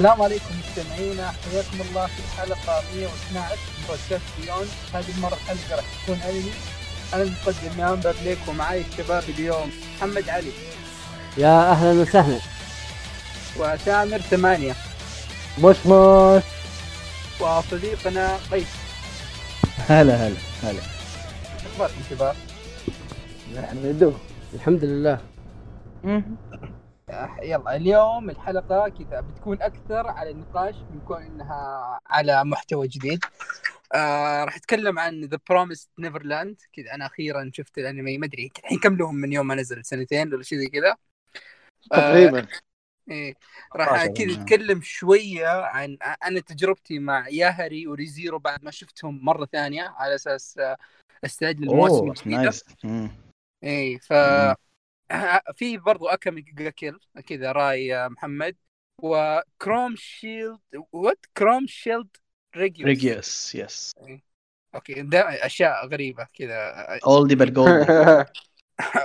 السلام عليكم مستمعينا حياكم الله في الحلقة 112 من بودكاست بيون. هذه المرة الحلقة راح تكون أنمي أنا المقدم يا أنبر ليك ومعاي الشباب اليوم محمد علي. يا أهلا وسهلا. وسامر ثمانية. مش مش وصديقنا قيس. هلا هلا هلا. أخباركم شباب؟ نحمده الحمد لله. يلا اليوم الحلقة كذا بتكون أكثر على النقاش من كون إنها على محتوى جديد آه راح أتكلم عن The Promised Neverland كذا أنا أخيرا شفت الأنمي ما أدري الحين كم لهم من يوم ما نزل سنتين ولا شيء زي كذا آه تقريبا إيه راح 16 كذا. أتكلم شوية عن أنا تجربتي مع ياهاري و Re:Zero بعد ما شفتهم مرة ثانية على أساس آه، أستعد nice مم. إيه ف مم. في برضو Akame ga Kill كذا رأي محمد. و Chrome Shelled what Chrome Shelled Regios Regios yes okay ده أشياء غريبة كذا. oldie but goldie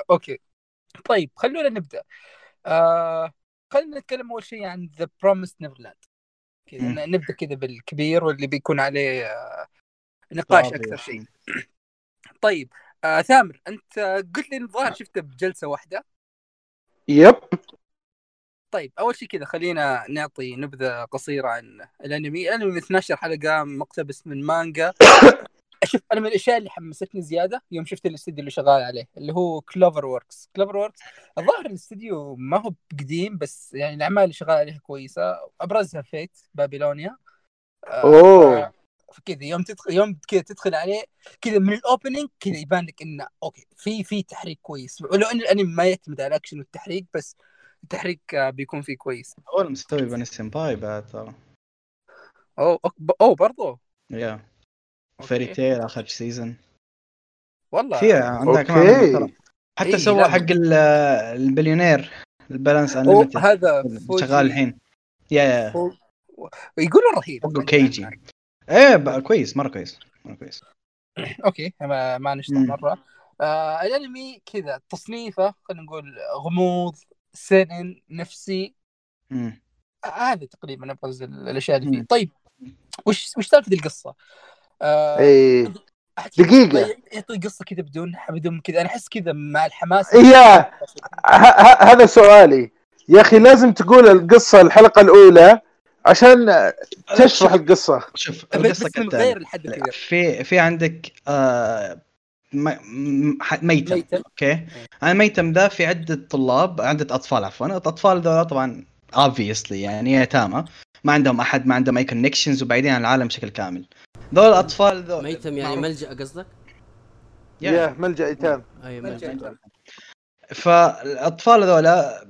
okay. طيب خلونا نبدأ. آه خلينا نتكلم أول شيء عن The Promised Neverland كذا نبدأ كذا بالكبير واللي بيكون عليه آه نقاش. أكثر شيء. طيب آه ثامر أنت قلت لي الظاهر شفته بجلسة واحدة. yep. طيب أول شيء كذا خلينا نعطي نبذة قصيرة عن الأنمي، الأنمي من 12 حلقة مقتبس من مانجا. شوف أنا من الأشياء اللي حمستني زيادة يوم شفت الاستديو اللي شغال عليه اللي هو CloverWorks، CloverWorks الظاهر الاستديو ما هو قديم بس يعني الأعمال اللي شغال عليها كويسة. أبرزها Fate Babylonia آه، أوه. فكذا يوم تدخل يوم كذا تدخل عليه كذا من الاوبننج كذا يبان لك إنه أوكي في في تحريك كويس. ولو إن الأنمي ما يعتمد على الاكشن والتحريك بس التحريك آه، بيكون فيه كويس. هو المستوي بني سمباي بعد ترى اوه اوه برضو. يا فيري تيل آخر سيزون والله. في عندها. كمان. حتى إيه، سوى. حق ال- البليونير البالانس انليمتد هذا شغال الحين. يا يا يقولوا رهيب. فوق كيجي. إيه بقى كويس مرة كويس مرة كويس أوكي ما, ما نشطح مم. مرة آه الانمي كذا تصنيفه خلينا نقول غموض سنن نفسي مم. آه هذا تقريبا أبرز ال- الأشياء اللي فيه مم. طيب وش وش سالفة القصة؟ آه إيه دقيقة. يعطي- قصة كذا بدون بدون كذا أنا أحس كذا مع الحماس يا ه- ه- هذا سؤالي يا أخي لازم تقول القصة الحلقة الأولى عشان تشرح القصة. شوف القصة غير الحد الكبير في في عندك آه ميتم. ميتم. أوكي؟ أنا ميتم ذا في عدة طلاب عدة أطفال عفوا. الأطفال ذولا طبعا obviously يعني يتامى ما عندهم أحد ما عندهم أي connections وبعيدين عن العالم بشكل كامل. ذول الأطفال ذول. ميتم يعني ملجأ قصدك؟ يا ملجأ إيتام. أي ملجأ. ملجأ. فالأطفال ذولا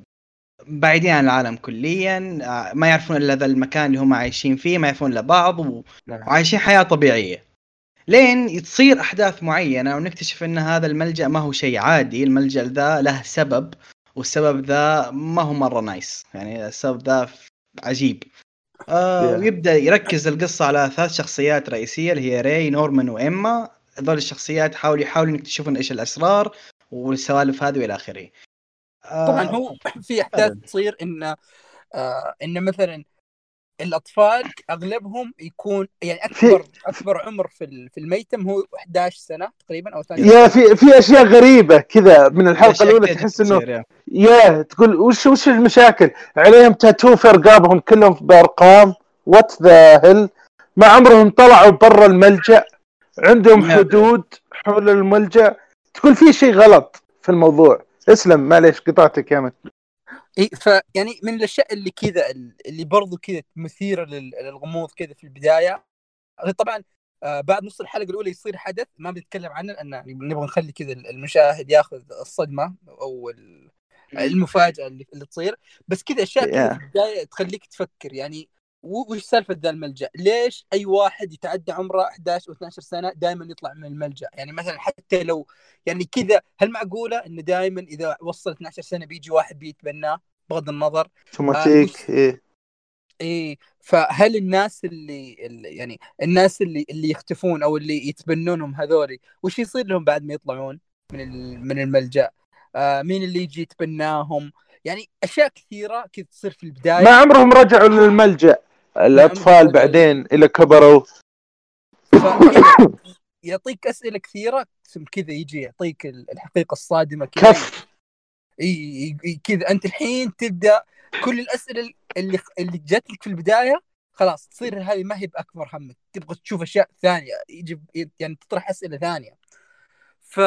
بعيدين عن العالم كليا آه، ما يعرفون إلا ذا المكان اللي هم عايشين فيه ما يعرفون إلا بعض و... وعايشين حياة طبيعية. لين تصير أحداث معينة ونكتشف إن هذا الملجأ ما هو شيء عادي الملجأ ذا له سبب والسبب ذا ما هو مرة nice. يعني السبب ذا عجيب. آه Yeah. ويبدأ يركز القصة على ثلاث شخصيات رئيسية اللي هي ري نورمان وإيما. هذول الشخصيات يحاولوا يحاولوا يكتشفون إيش الأسرار والسوالف هذه وإلى آخره. طبعا هو في أحداث. تصير إن آه إن مثلا الأطفال أغلبهم يكون يعني أكبر أكبر عمر في ال- في الميتم هو 11 سنة تقريبا أو 12 يا في في أشياء غريبة كذا من الحلقة الأولى تحس إنه يا. تقول وش وش المشاكل؟ عليهم تاتو في رقابهم كلهم بأرقام وات ذا هيل ما عمرهم طلعوا برا الملجأ عندهم. حدود حول الملجأ تقول في شيء غلط في الموضوع اسلم معليش قطعتك يا مت إي فيعني من الأشياء اللي كذا اللي برضو كذا مثيرة لل- للغموض كذا في البداية. طبعا آه، بعد نص الحلقة الأولى يصير حدث ما بنتكلم عنه لأن يعني نبغى نخلي كذا المشاهد ياخذ الصدمة أو ال- المفاجأة اللي, اللي تصير. بس كذا أشياء Yeah. في البداية تخليك تفكر. يعني وش سالفة ذا الملجأ؟ ليش أي واحد يتعدى عمره 11 و 12 سنة دائما يطلع من الملجأ؟ يعني مثلا حتى لو يعني كذا هل معقولة إنه دائما إذا وصل 12 سنة بيجي واحد بيتبناه بغض النظر اوتوماتيك إيه إيه فهل الناس اللي, اللي يعني الناس اللي اللي يختفون أو اللي يتبنونهم هذولي وش يصير لهم بعد ما يطلعون من من الملجأ؟ آه مين اللي يجي يتبناهم؟ يعني أشياء كثيرة كذا تصير في البداية ما عمرهم رجعوا للملجأ الأطفال رجعوا. بعدين إلى كبروا. يعطيك أسئلة كثيرة ثم كذا يجي يعطيك ال- الحقيقة الصادمة كذا. كف. إي- كذا. أنت الحين تبدأ كل الأسئلة اللي اللي جات لك في البداية خلاص تصير هذه ما هي بأكبر همك. تبغى تشوف أشياء ثانية يجي يعني تطرح أسئلة ثانية. ف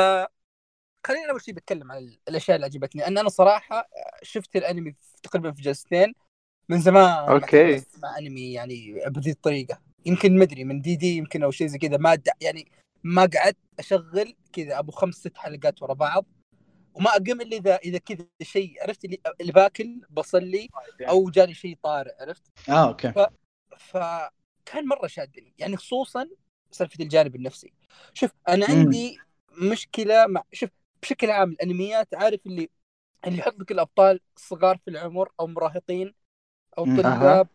خلينا أول شيء بتكلم عن ال- الأشياء اللي عجبتني. أن أنا صراحة شفت الأنمي تقريبا في جلستين من زمان ما. كنت اسمع أنمي يعني بهذه الطريقة. يمكن مدري من دي دي يمكن أو شيء زي كذا. ما دع يعني ما قعدت أشغل كذا أبو خمس ست حلقات ورا بعض. وما اقوم الا اذا إذا كذا شيء. عرفت اللي, اللي باكل بصلي أو جاني شيء طارئ عرفت؟ آه أوكي. فكان مرة شادني. يعني خصوصا سالفة الجانب النفسي. شوف أنا مم. عندي مشكلة مع شوف بشكل عام الأنميات عارف اللي اللي يحط لك الأبطال صغار في العمر أو مراهقين؟ أو. طلاب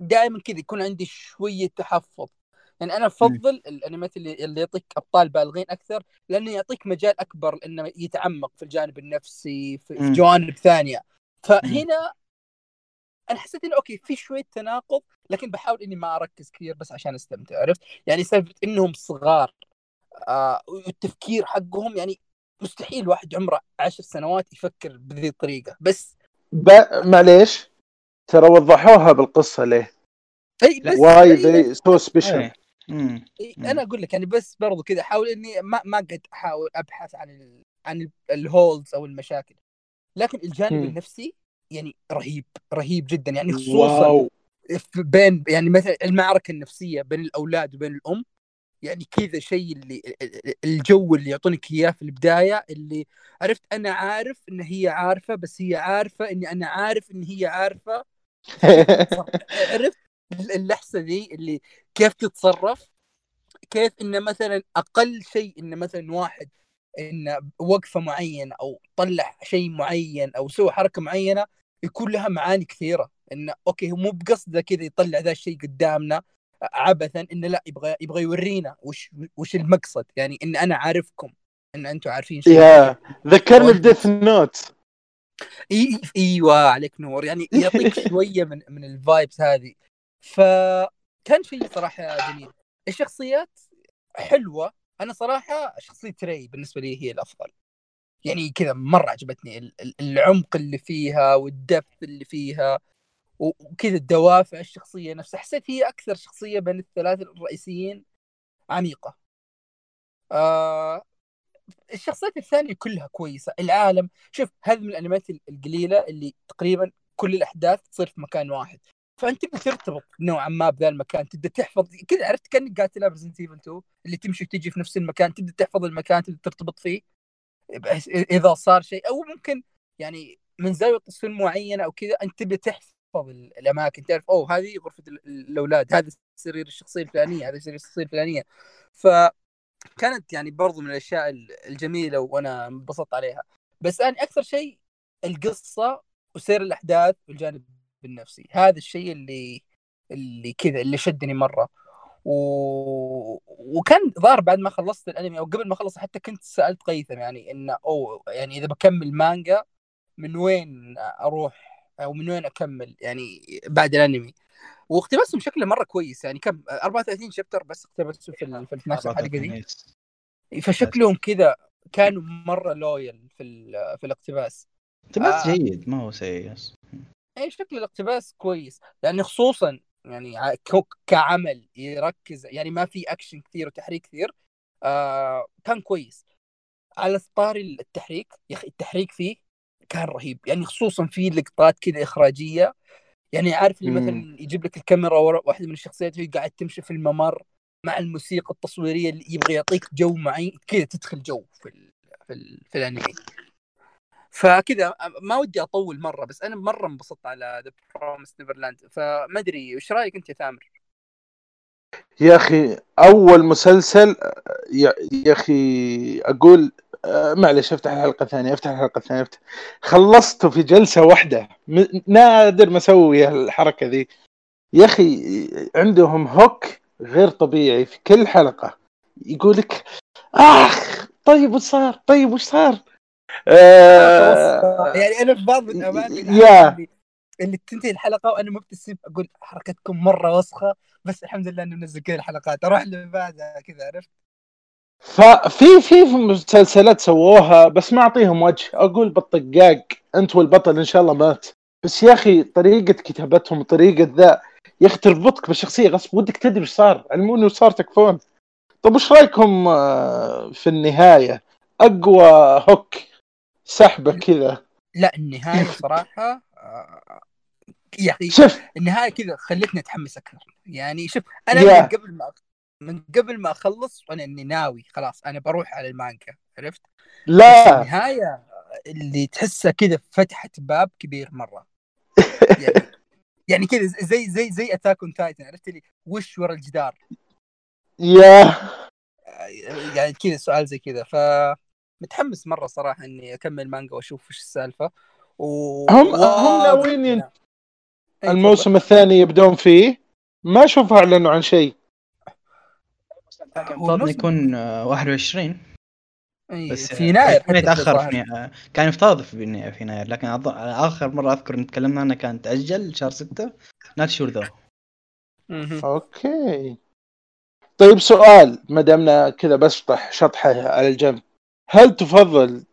دائما كذا يكون عندي شوية تحفظ. يعني أنا أفضل الأنميات اللي اللي يعطيك أبطال بالغين أكثر لأنه يعطيك مجال أكبر إنه يتعمق في الجانب النفسي في, مم. جوانب ثانية. فهنا أنا حسيت إنه okay في شوية تناقض لكن بحاول إني ما أركز كثير بس عشان أستمتع عرفت؟ يعني سالفة إنهم صغار آه والتفكير حقهم يعني مستحيل واحد عمره عشر سنوات يفكر بذي الطريقة. بس ب... معليش. ترى وضحوها بالقصة ليه؟ إي بس why they so مم. أنا أقول لك يعني بس برضو كذا احاول إني ما ما قد أحاول أبحث عن ال عن ال holes أو المشاكل. لكن الجانب مم. النفسي يعني رهيب رهيب جدا. يعني خصوصا واو. بين يعني مثلا المعركة النفسية بين الأولاد وبين الأم يعني كذا شيء اللي الجو اللي يعطونك إياه في البداية اللي عرفت أنا عارف إن هي عارفة بس هي عارفة إني أنا عارف إن هي عارفة. عرفت اللحظة ذي اللي كيف تتصرف؟ كيف إن مثلا أقل شيء إن مثلا واحد إن وقفة معينة أو طلع شيء معين أو سوى حركة معينة يكون لها معاني كثيرة. انه okay هو مو بقصده كذا يطلع ذا الشيء قدامنا عبثا إنه لا يبغى يبغى يورينا وش وش المقصد. يعني إن أنا عارفكم. إن أنتم عارفين شيء. يا ذكرني ب Death Note إي إيوه عليك نور. يعني يعطيك شوية من من ال vibes هذه. فكان شيء صراحة جميل. الشخصيات حلوة. أنا صراحة شخصية ري بالنسبة لي هي الأفضل. يعني كذا مرة عجبتني ال- ال- العمق اللي فيها والدفء اللي فيها وكذا الدوافع الشخصية نفسها. حسيت هي أكثر شخصية بين الثلاثة الرئيسيين عميقة. آه الشخصيات الثانية كلها كويسة. العالم شوف هذه من الأنميات ال- القليلة اللي تقريبا كل الأحداث تصير في مكان واحد. فأنت تبدا ترتبط نوعا ما بذا المكان تبدا تحفظ كذا عرفت كأنك قاعد تلعب Resident Evil 2 اللي تمشي وتجي في نفس المكان تبدا تحفظ المكان تبدا ترتبط فيه إذا صار شيء. أو ممكن يعني من زاوية تصوير معينة أو كذا أنت تبدا تحفظ ال- الأماكن تعرف أوه هذه غرفة ال- الأولاد هذا سرير الشخصية الفلانية هذا سرير الشخصية الفلانية. فكانت يعني برضو من الأشياء ال- الجميلة وأنا انبسطت عليها. بس أنا أكثر شيء القصة وسير الأحداث والجانب النفسي. هذا الشيء اللي اللي كذا اللي شدني مرة. و... وكان ظاهر بعد ما خلصت الأنمي أو قبل ما اخلص حتى كنت سألت قيثم يعني إنه أو يعني إذا بكمل مانجا من وين أروح أو من وين أكمل يعني بعد الأنمي؟ واقتباسهم شكله مرة كويس. يعني كم 34 شابتر بس اقتبسوا في ال في ال 12 حلقه دي. فشكلهم كذا كانوا مرة loyal في ال- في الاقتباس. اقتباس آه. جيد ما هو سيء. اي شكل الاقتباس كويس. لأن خصوصا يعني كعمل يركز يعني ما في اكشن كثير وتحريك كثير آه كان كويس. على طاري التحريك يا أخي التحريك فيه كان رهيب. يعني خصوصا في لقطات كذا إخراجية يعني عارف اللي. مثلا يجيب لك الكاميرا ورا واحدة من الشخصيات وهي قاعد تمشي في الممر مع الموسيقى التصويرية اللي يبغى يعطيك جو معين كذا تدخل جو في ال في, ال في الأنمي فكذا ما ودي أطول مرة بس أنا مرة انبسطت على The Promised Neverland فما أدري وش رأيك أنت يا ثامر؟ يا أخي أول مسلسل يا, أخي أقول معلش أفتح الحلقة الثانية أفتح الحلقة الثانية أفتح. خلصته في جلسة واحدة. نادر ما أسوي الحركه ذي. يا أخي عندهم هوك غير طبيعي في كل حلقة. يقول لك آخ طيب وش صار؟ طيب وش صار؟ آه يعني أنا في بعض الأماكن. اللي, اللي تنتهي الحلقة وأنا مبتسم أقول حركتكم مرة وسخة بس الحمد لله إنه منزل كل الحلقات. أروح اللي بعدها كذا عرفت؟ ففي في مسلسلات سووها بس ما أعطيهم وجه. أقول بالطقاق أنت والبطل إن شاء الله مات. بس يا أخي طريقة كتابتهم طريقة ذا يا أخي تربطك بالشخصية غصب. ودك تدري إيش صار؟ علموني وش صار تكفون. طب وش رأيكم آه، في النهاية؟ أقوى هوك سحبة كذا. لا النهاية صراحة آه، يا أخي شوف. النهاية كذا خلتني أتحمس أكثر. يعني شوف أنا. من قبل ما من قبل ما أخلص وأنا إني ناوي خلاص أنا بروح على المانجا عرفت؟ لا. النهاية اللي تحسها كذا فتحت باب كبير مرة. يعني يعني كذا زي زي زي Attack on Titan عرفت لي وش ورا الجدار؟ Yeah. يعني كذا سؤال زي كذا. ف متحمس مرة صراحة إني أكمل مانجا وأشوف وش السالفة. و... هم- هم ناويين الموسم الثاني يبدون فيه. ما أشوف إعلنوا عن شيء. المفروض يكون آه، 21 أي، بس في يناير ما حتى يتأخر. في يناير. كان يفترض في يناير- لكن أظ- آخر مرة أذكر ان تكلمنا عنه كان تأجل شهر 6 not sure though. Okay طيب سؤال ما دامنا كذا بشطح شطحه على الجنب هل تفضل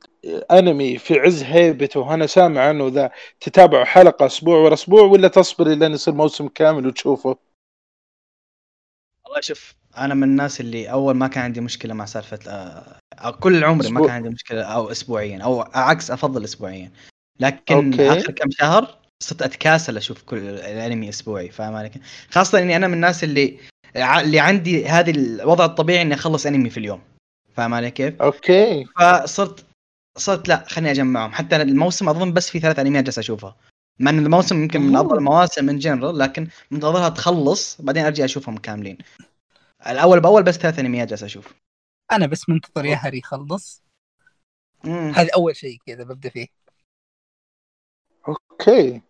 أنمي في عز هيبته وأنا سامع عنه ذا تتابعه حلقة أسبوع ورا أسبوع ولا تصبر لين يصير موسم كامل وتشوفه؟ والله شوف أنا من الناس اللي أول ما كان عندي مشكلة مع سالفة آه، أو كل عمري ما. كان عندي مشكلة أو اسبوعيا أو عكس أفضل اسبوعيا لكن okay. آخر كم شهر صرت أتكاسل أشوف كل الأنمي أسبوعي فاهم علي كيف؟ خاصة إني أنا من الناس اللي اللي عندي هذه الوضع الطبيعي إني أخلص أنمي في اليوم فاهم علي كيف؟ okay فصرت صرت لا خليني أجمعهم حتى الموسم أظن بس في ثلاث أنميات جالس أشوفها مع إن الموسم يمكن من. أفضل المواسم من جنرال لكن منتظرها تخلص بعدين أرجع أشوفهم كاملين الأول بأول بس ثلاث أنميات جالس أشوف. أنا بس منتظر يا هري يخلص. هذا أول شيء كذا ببدأ فيه. okay.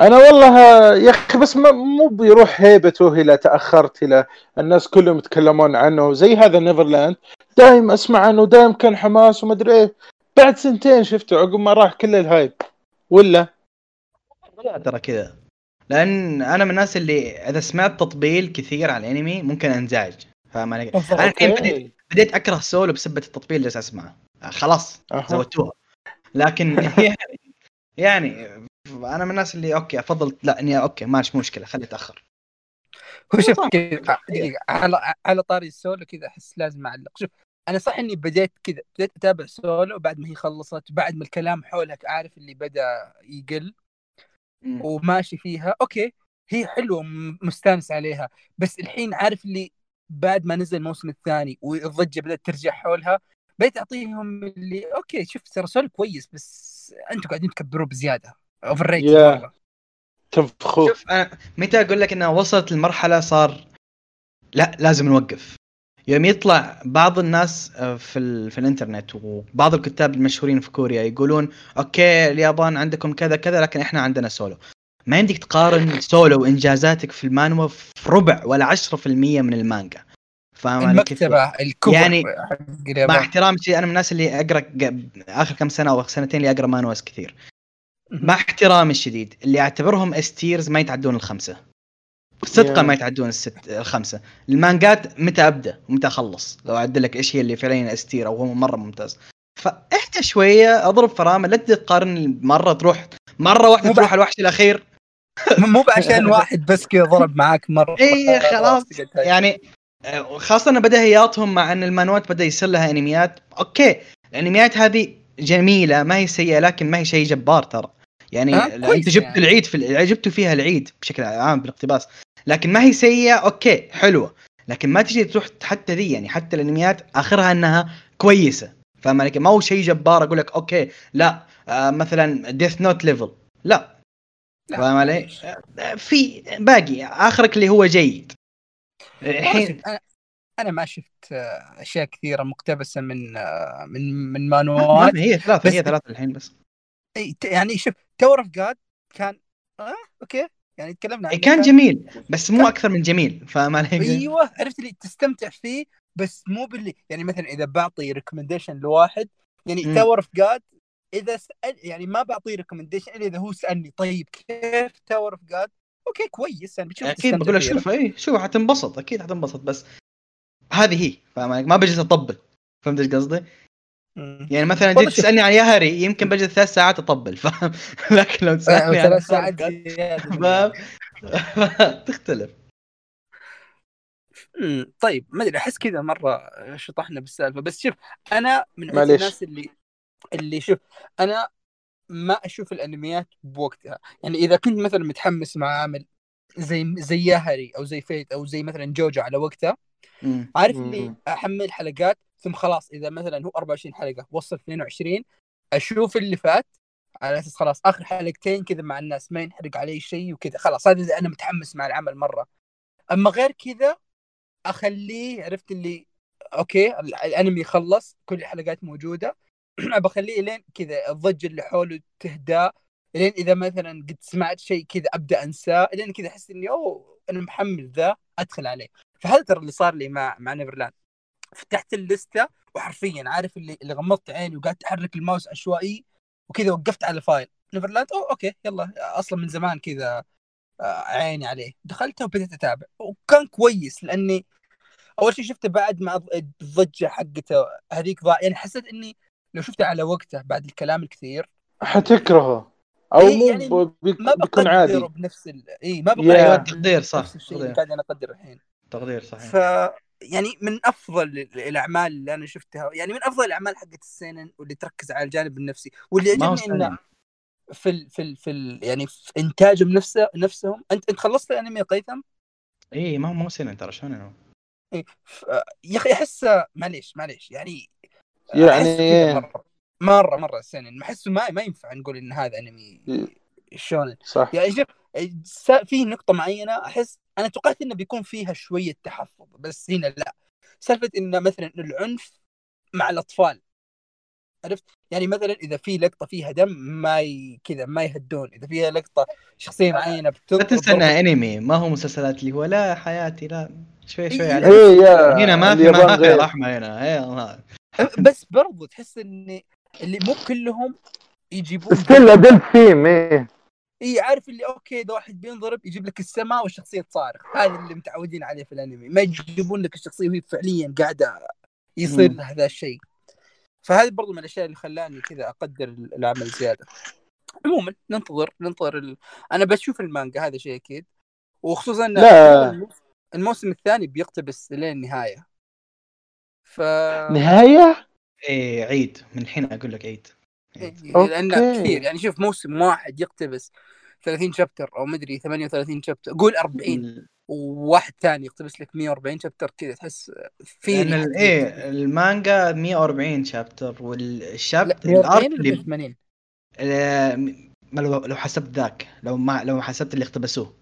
أنا والله يا أخي بس ما- مو بيروح هيبته إلى تأخرت إلى الناس كلهم يتكلمون عنه. زي هذا Neverland. دايم أسمع عنه دايم كان حماس وما أدري إيه. بعد سنتين شفته عقب ما راح كل ال hype. ولا؟ لا ترى كذا. لأن أنا من الناس اللي إذا سمعت تطبيل كثير على الأنمي ممكن أنزعج فاهم؟ أنا الحين بديت بديت أكره سولو بسبه التطبيل اللي اسمعه آه، خلاص. زودتوها لكن يعني يعني أنا من الناس اللي okay افضل لا إني okay ماشي مشكلة خلي اتاخر هو شوف. كذا على على طاري السولو كذا أحس لازم أعلق شوف أنا صح إني بديت كذا بديت أتابع سولو بعد ما هي خلصت بعد ما الكلام حولها عارف اللي بدأ يقل وماشي فيها. okay هي حلوة مستانس عليها. بس الحين عارف اللي بعد ما نزل الموسم الثاني والضجة بدأت ترجع حولها بقيت أعطيهم اللي okay شوف ترى كويس بس أنتم قاعدين تكبروه بزيادة. overrate. تنفخوه. شوف أنا متى أقول لك انها وصلت لمرحلة صار لا لازم نوقف. يوم يطلع بعض الناس آه، في ال... في الإنترنت وبعض الكتاب المشهورين في كوريا يقولون okay اليابان عندكم كذا كذا لكن إحنا عندنا سولو. ما يمديك تقارن سولو انجازاتك في المانهوا في ربع ولا 10% من المانجا. فاهم؟ المكتبة الكبر يعني مع احترامي أنا من الناس اللي أقرأ آخر كم سنة أو سنتين اللي أقرأ مانهواز كثير. مع احترامي الشديد اللي أعتبرهم S tiers ما يتعدون الخمسة. صدقا. ما يتعدون الست الخمسة. المانجات متى أبدأ؟ ومتى أخلص؟ لو اعد لك إيش هي اللي فعليا S tier أو هو مرة ممتاز. فاهدى شوية أضرب فرامل. لا تقارن مرة تروح مرة واحدة تروح الوحش الأخير. مو بعشان واحد بس كذا ضرب معاك مرة. اي خلاص تقعد تهاجم. يعني خاصة إن بديهياتهم مع إن المانوات بدأ يصير لها أنميات. okay الأنميات هذه جميلة ما هي سيئة لكن ما هي شيء جبار ترى. يعني آه، انت جبت يعني. العيد في ال- جبتوا فيها العيد بشكل عام بالاقتباس. لكن ما هي سيئة okay حلوة. لكن ما تجي تروح حتى ذي يعني حتى الأنميات آخرها إنها كويسة. فاهم علي؟ ما هو شيء جبار أقول لك okay لا آه مثلا Death Note level لا. فاهم علي؟ آه، في باقي. آخرك اللي هو جيد. الحين أنا ما شفت آه، أشياء كثيرة مقتبسة من آه، من من ما مانوات هي ثلاثة بس- هي ثلاثة الحين بس. يعني شوف Tower of God كان آه okay يعني تكلمنا عنه كان جميل بس مو أكثر من جميل علي؟ أيوه عرفت اللي تستمتع فيه بس مو باللي يعني مثلا إذا بعطي recommendation لواحد يعني. Tower of God إذا سأل يعني ما بعطيه recommendation إلا إذا هو سألني طيب كيف Tower of God okay كويس يعني بتشوف أكيد بقول لك فيه. شوف اي شوف حتنبسط أكيد حتنبسط بس هذه هي فاهم؟ ما بجلس أطبل فهمت إيش قصدي؟ يعني مثلا جيت. تسألني عن ياهري يمكن بجلس ثلاث ساعات أطبل فاهم؟ لكن لو تسألني عن ثلاث ساعات. فاهم؟ تختلف طيب ما أدري أحس كذا مرة شطحنا بالسالفة بس شوف أنا من عند. الناس اللي اللي شوف أنا ما أشوف الأنميات بوقتها يعني إذا كنت مثلا متحمس مع عمل زي زي ياهري أو زي فيت أو زي مثلا جوجو على وقتها. عارف. اللي أحمل حلقات ثم خلاص إذا مثلا هو 24 حلقة وصل 22 أشوف اللي فات على أساس خلاص آخر حلقتين كذا مع الناس ما ينحرق علي شيء وكذا. خلاص هذا إذا أنا متحمس مع العمل مرة. أما غير كذا أخليه عرفت اللي okay ال- الأنمي خلص كل الحلقات موجودة. بخليه لين كذا الضجه اللي حوله تهدى لين إذا مثلا قد سمعت شيء كذا أبدأ أنساه لين كذا أحس إني أوه أنا محمل ذا أدخل عليه. فهذا ترى اللي صار لي مع مع Neverland فتحت ال list ه وحرفيا عارف اللي اللي غمضت عيني وقعدت أحرك الماوس عشوائي وكذا وقفت على file Neverland أوه okay يلا. أصلا من زمان كذا آه، عيني عليه. دخلته وبدأت أتابع. وكان كويس لأني أول شيء شفته بعد مع الضجة حقته هذيك ضاع. يعني حسيت إني لو شفته على وقته بعد الكلام الكثير. حتكرهه. أو إيه، مو يعني بيك- ما بيكون عادي. بنفس ال... اي ما. بقدر أيوه تقدير صح نفس الشيء اللي قاعد أنا أقدره الحين. تقدير صحيح. ف يعني من أفضل ال- الأعمال اللي أنا شفتها يعني من أفضل الأعمال حقت السينن واللي تركز على الجانب النفسي واللي هو عجبني انه. في ال... في ال... في ال... يعني في إنتاجهم نفسه نفسهم أنت أنت خلصت الانمي يا قيثم؟ إي ما هو مو سنن ترى شلون أنا؟ إيه. ف... يا أخي احسه معليش معليش يعني يعني. مرة مرة مرة سنن احسه ما ما ينفع نقول إن هذا أنمي. شونن صح يعني شوف في نقطة معينة أحس أنا توقعت إنه بيكون فيها شوية تحفظ بس هنا لا. سالفة إنه مثلا العنف مع الأطفال عرفت؟ يعني مثلا إذا في لقطة فيها دم ما ي... كذا ما يهدون إذا فيها لقطة شخصية معينة لا بتضرب تنسى انها انمي ما هو مسلسلات اللي هو لا حياتي لا شوي شوي إيه. عليك إيه يا هنا ما في ما في. رحمه هنا. ما- بس برضو تحس إن اللي مو كلهم يجيبون still adult theme إيه. إي عارف اللي okay إذا واحد بينضرب يجيب لك السماء والشخصية تصارخ. هذا اللي متعودين عليه في الأنمي. ما يجيبون لك الشخصية وهي فعليا قاعدة يصير. لها ذا الشيء. فهذه برضو من الأشياء اللي خلاني كذا أقدر العمل زيادة. عموما ننتظر ننتظر ال... أنا بشوف المانجا هذا شيء أكيد. وخصوصا لا. الموسم- الموسم الثاني بيقتبس لين النهاية. ف نهاية؟ إيه عيد. من الحين أقول لك عيد. عيد. okay. لأن كثير يعني شوف موسم واحد يقتبس 30 chapter أو مدري 38 chapter قول 40 وواحد ثاني يقتبس لك 140 chapter كذا تحس في ال- إيه المانجا 140 chapter وال chap لا ال arc 140 ولا اللي 80 آه، لو حسبت ذاك لو ما لو حسبت اللي اقتبسوه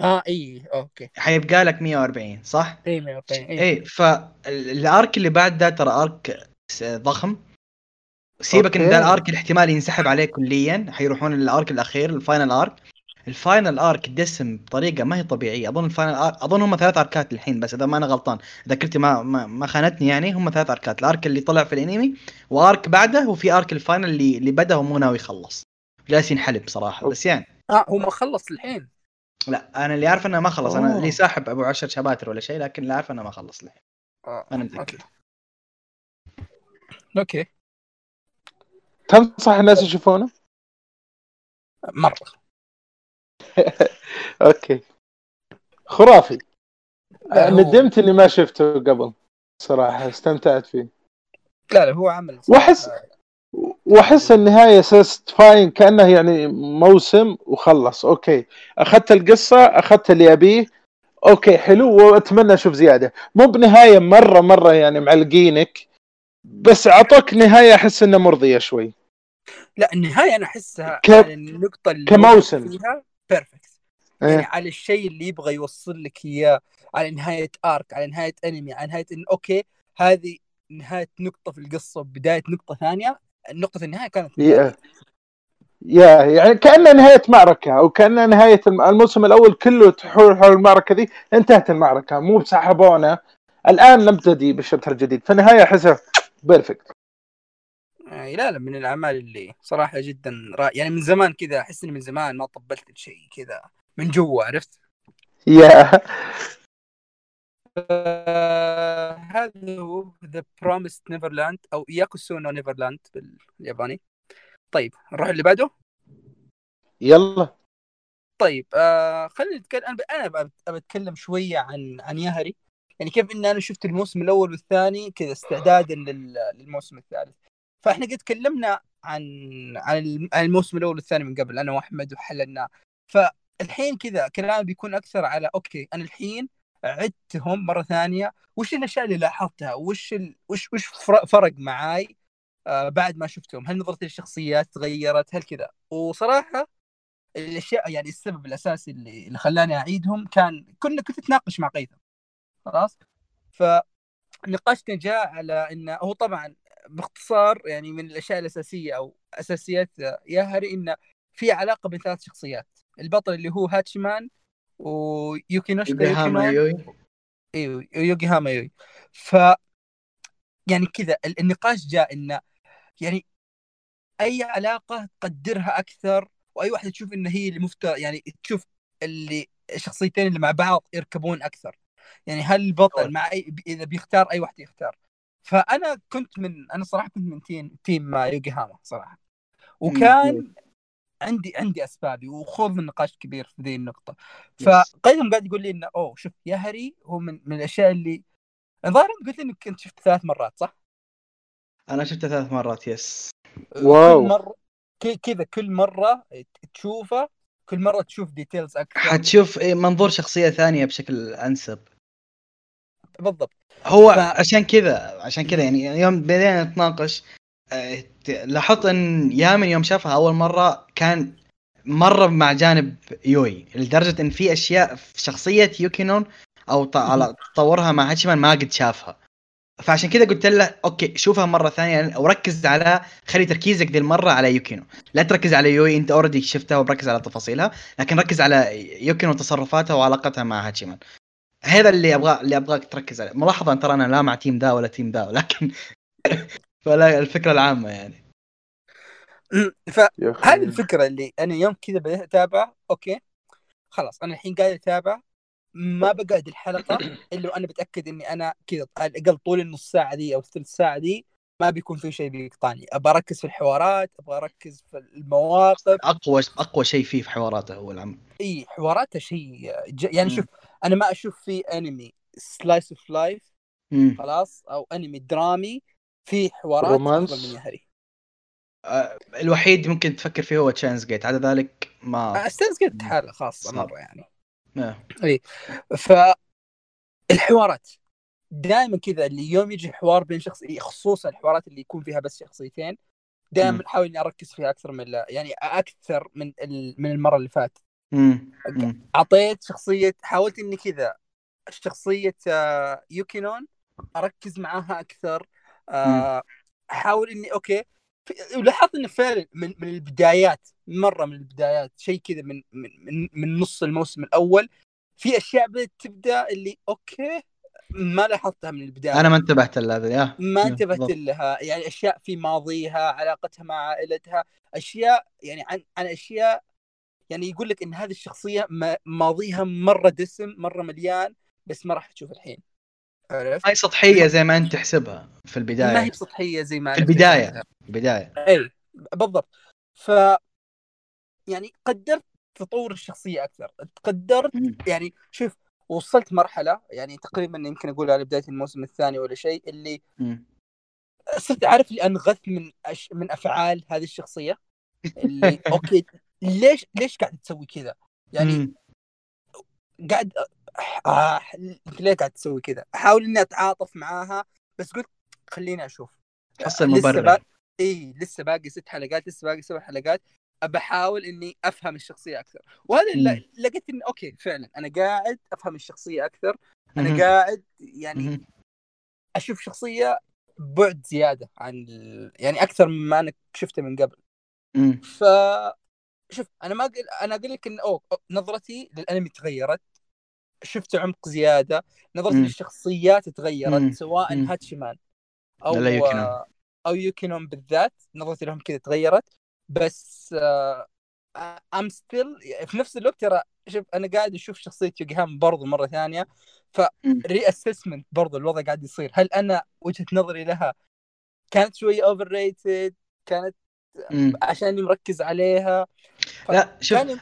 آه إي okay حيبقى لك 140 صح؟ إي 140 إي إيه فال arc اللي بعد ده ترى arc ضخم سيبك إن. ذا ال arc الاحتمال ينسحب عليه كليا حيروحون ال arc الأخير ال final arc. ال final arc دسم بطريقة ما هي طبيعية. أظن ال final arc أظن هم ثلاث arc ات الحين بس إذا ما أنا غلطان ذاكرتي ما ما, ما خانتني يعني هم ثلاث arc ات. ال arc اللي طلع في الأنمي و arc بعده وفي arc ال final اللي اللي بدا ومو ناوي يخلص. جالس ينحلب صراحة. بس يعني. آه هو ما خلص الحين. لا أنا اللي عارف إنه ما خلص. أنا. اللي ساحب أبو عشر شباتر ولا شيء لكن اللي عارف إنه ما خلص الحين. آه. أنا متأكد. okay. تنصح الناس يشوفونه؟ مرة. okay. خرافي. هو- ندمت إني ما شفته قبل. صراحة استمتعت فيه. لا لا هو عمل. واحس وأحس النهاية satisfying كأنه يعني موسم وخلص. okay. أخذت القصة أخذت اللي أبيه. okay حلو وأتمنى أشوف زيادة. مو بنهاية مرة مرة يعني معلقينك بس أعطوك نهاية أحس انها مرضية شوي. لا النهاية أنا أحسها ك- النقطة اللي كموسم. فيها perfect يعني إيه. على الشيء اللي يبغى يوصل لك إياه على نهاية arc على نهاية انمي على نهاية إن okay هذه نهاية نقطة في القصة بداية نقطة ثانية نقطة النهاية كانت يا يا يعني كانها نهاية معركة أو كانها نهاية الم- الموسم الأول كله تحول حول المعركة ذي انتهت المعركة مو سحبونا الآن نبتدي بال chapter الجديد فالنهاية أحسها perfect يعني لا لا من الأعمال اللي صراحة جدا رائع يعني من زمان كذا أحس إني من زمان ما طبلت لشيء كذا من جوا عرفت؟ yeah. آه هذا هو The Promised Neverland أو ياكوسو نو نيفرلاند بالياباني. طيب نروح اللي بعده؟ يلا. طيب آه خلينا نتكلم أنا أنا ب- ابى أتكلم شوية عن عن ياهري. يعني كيف إن أنا شفت الموسم الأول والثاني كذا استعدادا لل- للموسم الثالث. فاحنا قد تكلمنا عن عن الم- عن الموسم الأول والثاني من قبل أنا وأحمد وحللناه فالحين كذا كلامي بيكون أكثر على أوكي أنا الحين عدتهم مرة ثانية. وش الأشياء اللي لاحظتها؟ وش ال... وش وش فر- فرق معاي آه بعد ما شفتهم؟ هل نظرتي للشخصيات تغيرت؟ هل كذا؟ وصراحة الأشياء يعني السبب الأساسي اللي, اللي خلاني أعيدهم كان كنا كنت أتناقش مع قيثم. خلاص؟ فنقاشنا جاء على إنه هو طبعا باختصار يعني من الأشياء الأساسية أو أساسيات ياهري انه في علاقة بين ثلاث شخصيات. البطل اللي هو يوكوهاما يوكينون يوي. إيوه هاما يوي. ف يعني كذا ال- النقاش جاء انه يعني أي علاقة تقدرها أكثر وأي واحدة تشوف إن هي اللي يعني تشوف اللي الشخصيتين اللي مع بعض يركبون أكثر. يعني هل البطل مع أي إذا بيختار أي واحد يختار. فأنا كنت من أنا صراحة كنت من تيم تيم مع يوجي هاما صراحة وكان عندي عندي أسبابي وخوض من نقاش كبير في ذي النقطة. فقيم قاعد يقول لي إنه أوه شوف يا هري هو من, من الأشياء اللي الظاهر أنت قلت لي إنك كنت شفت ثلاث مرات صح؟ أنا شفته ثلاث مرات yes واو. كل مرة ك- كذا كل مرة تشوفه كل مرة تشوف details أكثر. حتشوف إيه منظور شخصية ثانية بشكل أنسب. بالضبط. هو ف- عشان كذا عشان كذا يعني يوم بدينا نتناقش آه، لاحظت إن يامن يوم شافها أول مرة كان مرة مع جانب يوي لدرجة إن في أشياء في شخصية يوكينون أو ط- على تطورها مع هاتشيمان ما قد شافها. فعشان كذا قلت له okay شوفها مرة ثانية وركز على خلي تركيزك ذي المرة على يوكينو لا تركز على يوي أنت already شفتها ومركز على تفاصيلها لكن ركز على يوكينو وتصرفاتها وعلاقتها مع هاتشيمان هذا اللي أبغى اللي أبغاك تركز عليه. ملاحظة ترى أنا لا مع team ذا ولا team ذا ولكن فلا الفكرة العامة يعني. فهذه. الفكرة اللي أنا يوم كذا بديت أتابع okay؟ خلاص أنا الحين قاعد أتابع ما بقعد الحلقة إلا وأنا بتأكد إني أنا كذا على الاقل طول النص ساعة دي أو الثلث ساعة دي ما بيكون في شيء بيقطعني. أبغى أركز في الحوارات أبغى أركز في المواقف. أقوى أقوى شيء فيه في حواراته هو العمل. إي حواراته شيء ج... يعني. شوف أنا ما أشوف في انمي slice of life. خلاص أو انمي درامي في حوارات رومانس. من يهري آه، الوحيد ممكن تفكر فيه هو تشانز جيت عدا ذلك ما ستانز قلت حاله خاصة. مرة يعني آه. ف الحوارات دائما كذا اللي يوم يجي حوار بين شخص خصوصا الحوارات اللي يكون فيها بس شخصيتين. دائما أحاول إني أركز فيها أكثر من لا يعني أكثر من ال- من المرة اللي فاتت. أعطيت شخصية حاولت إني كذا شخصية آه، يوكينون أركز معاها أكثر آه، أحاول إني okay. ولاحظت إنه فعلا من من البدايات مرة من البدايات شيء كذا من من من, نص الموسم الأول في أشياء بدأت تبدأ اللي okay ما لاحظتها من البداية. أنا ما انتبهت لهذا yeah. ما انتبهت. لها. يعني أشياء في ماضيها علاقتها مع عائلتها أشياء يعني عن عن أشياء يعني يقول لك إن هذه الشخصية ما- ماضيها مرة دسم مرة مليان بس ما راح تشوف الحين عرفت؟ هاي سطحية زي ما أنت تحسبها في ما البدايه هي بسطحيه زي ما في البداية. البداية اي بالضبط ف يعني قدرت تطور الشخصية أكثر قدرت. يعني شوف وصلت مرحلة يعني تقريبا يمكن أقول على بداية الموسم الثاني ولا شيء اللي. صرت عارف اللي انغث من أش... من أفعال هذه الشخصية اللي okay ليش ليش قاعد تسوي كذا؟ يعني مم. قاعد آه ليه قاعد تسوي كذا؟ احاول إني أتعاطف معاها بس قلت خليني أشوف لسه مبرر با... إي لسه باقي ست حلقات لسه باقي سبع حلقات أبى أحاول إني أفهم الشخصية أكثر وهذا اللي مم. لقيت اني okay فعلا أنا قاعد أفهم الشخصية أكثر أنا مهم. قاعد يعني مهم. أشوف شخصية بعد زيادة عن ال... يعني أكثر مما أنا شفته من قبل مم. ف شوف أنا ما أقل... أنا أقول لك إن أوه نظرتي للأنمي تغيرت شفت عمق زيادة نظرتي مم. للشخصيات تغيرت مم. سواء مم. هاتشيمان أو يوكينون. أو يوكينون بالذات نظرتي لهم كذا تغيرت بس I'm still في نفس الوقت ترى شوف أنا قاعد أشوف شخصية يوغيهاما برضو مرة ثانية ف مم. reassessment برضو الوضع قاعد يصير هل أنا وجهة نظري لها كانت شوي overrated كانت مم. عشاني مركز عليها لا شوف كان-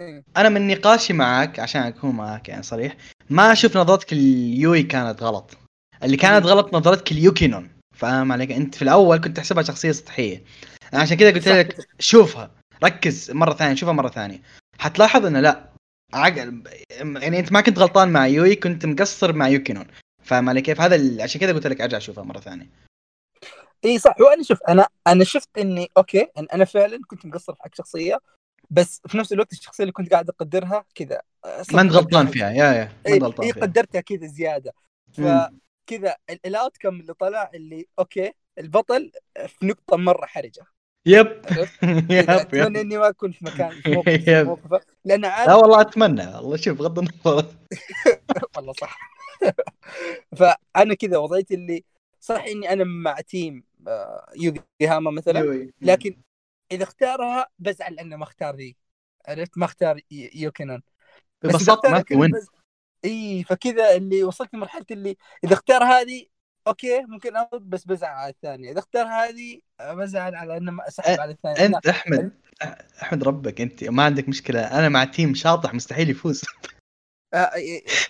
إيه. أنا من نقاشي معك عشان أكون معك يعني صريح ما أشوف نظرتك ليوي كانت غلط. اللي كانت. غلط نظرتك ليوكينون فاهم عليك؟ أنت في الأول كنت تحسبها شخصية سطحية. عشان كذا قلت. لك شوفها ركز مرة ثانية شوفها مرة ثانية. حتلاحظ إنه لا عقل يعني أنت ما كنت غلطان مع يوي كنت مقصر مع يوكينون. فاهم علي كيف؟ هذا ال- عشان كذا قلت لك أرجع أشوفها مرة ثانية. إي صح. وأنا شوف أنا أنا شفت إني okay إن أنا فعلا كنت مقصر في حق شخصية بس في نفس الوقت الشخصية اللي كنت قاعد أقدرها كذا ما انت غلطان فيها yeah yeah ما انت غلطان إيه فيها. قدرتها كذا زيادة. فكذا ال outcome اللي طلع اللي okay البطل في نقطة مرة حرجة. yep؟ yep أتمنى إني ما أكون في مكان في. موقفه لأن لا عارف والله أتمنى. والله شوف بغض النظر. والله صح. فأنا كذا وضعيتي اللي صح إني أنا مع team آه، يوغي هاما مثلا. لكن إذا اختارها بزعل لأنه ما اختار ذي. عرفت؟ ما اختار يوكينون. بس ببساطه ما في win إي فكذا اللي وصلت لمرحلة اللي إذا اختار هذه okay ممكن أرد بس بزعل على الثانية. إذا اختار هذه بزعل على إنه ما أسحب على الثانية. أنت أحمد أحمد ربك أنت ما عندك مشكلة. أنا مع team شاطح مستحيل يفوز. آه،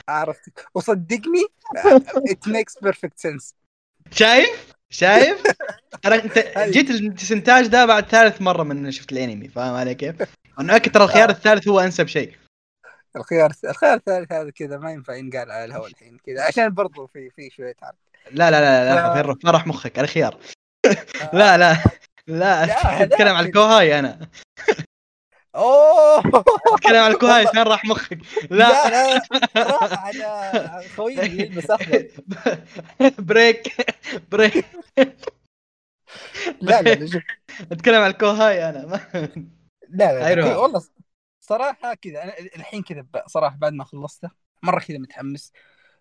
عرفتك. وصدقني it makes perfect sense. شايف؟ شايف ترى انت جيت للاستنتاج ده بعد ثالث مرة من شفت الأنمي فاهم علي كيف؟ أنا أكيد ترى الخيار آه. الثالث هو أنسب شيء الخيار الخيار الثالث هذا كذا ما ينفع ينقال على الهواء الحين كذا عشان برضو في في شوية عرض لا لا لا لا آه. خير فرح مخك أنا خيار لا لا لا أتكلم هذاك. الكوهاي أنا أوه! أتكلم الكوهاي والله. فين راح مخك. لا. لا لا راح على خويي اللي يلبس اخضر بريك. بريك. لا لا شوف أتكلم عن الكوهاي أنا. ما لا لا, أيوة. لا والله صراحة كذا أنا الحين كذا صراحة بعد ما خلصته مرة كذا متحمس.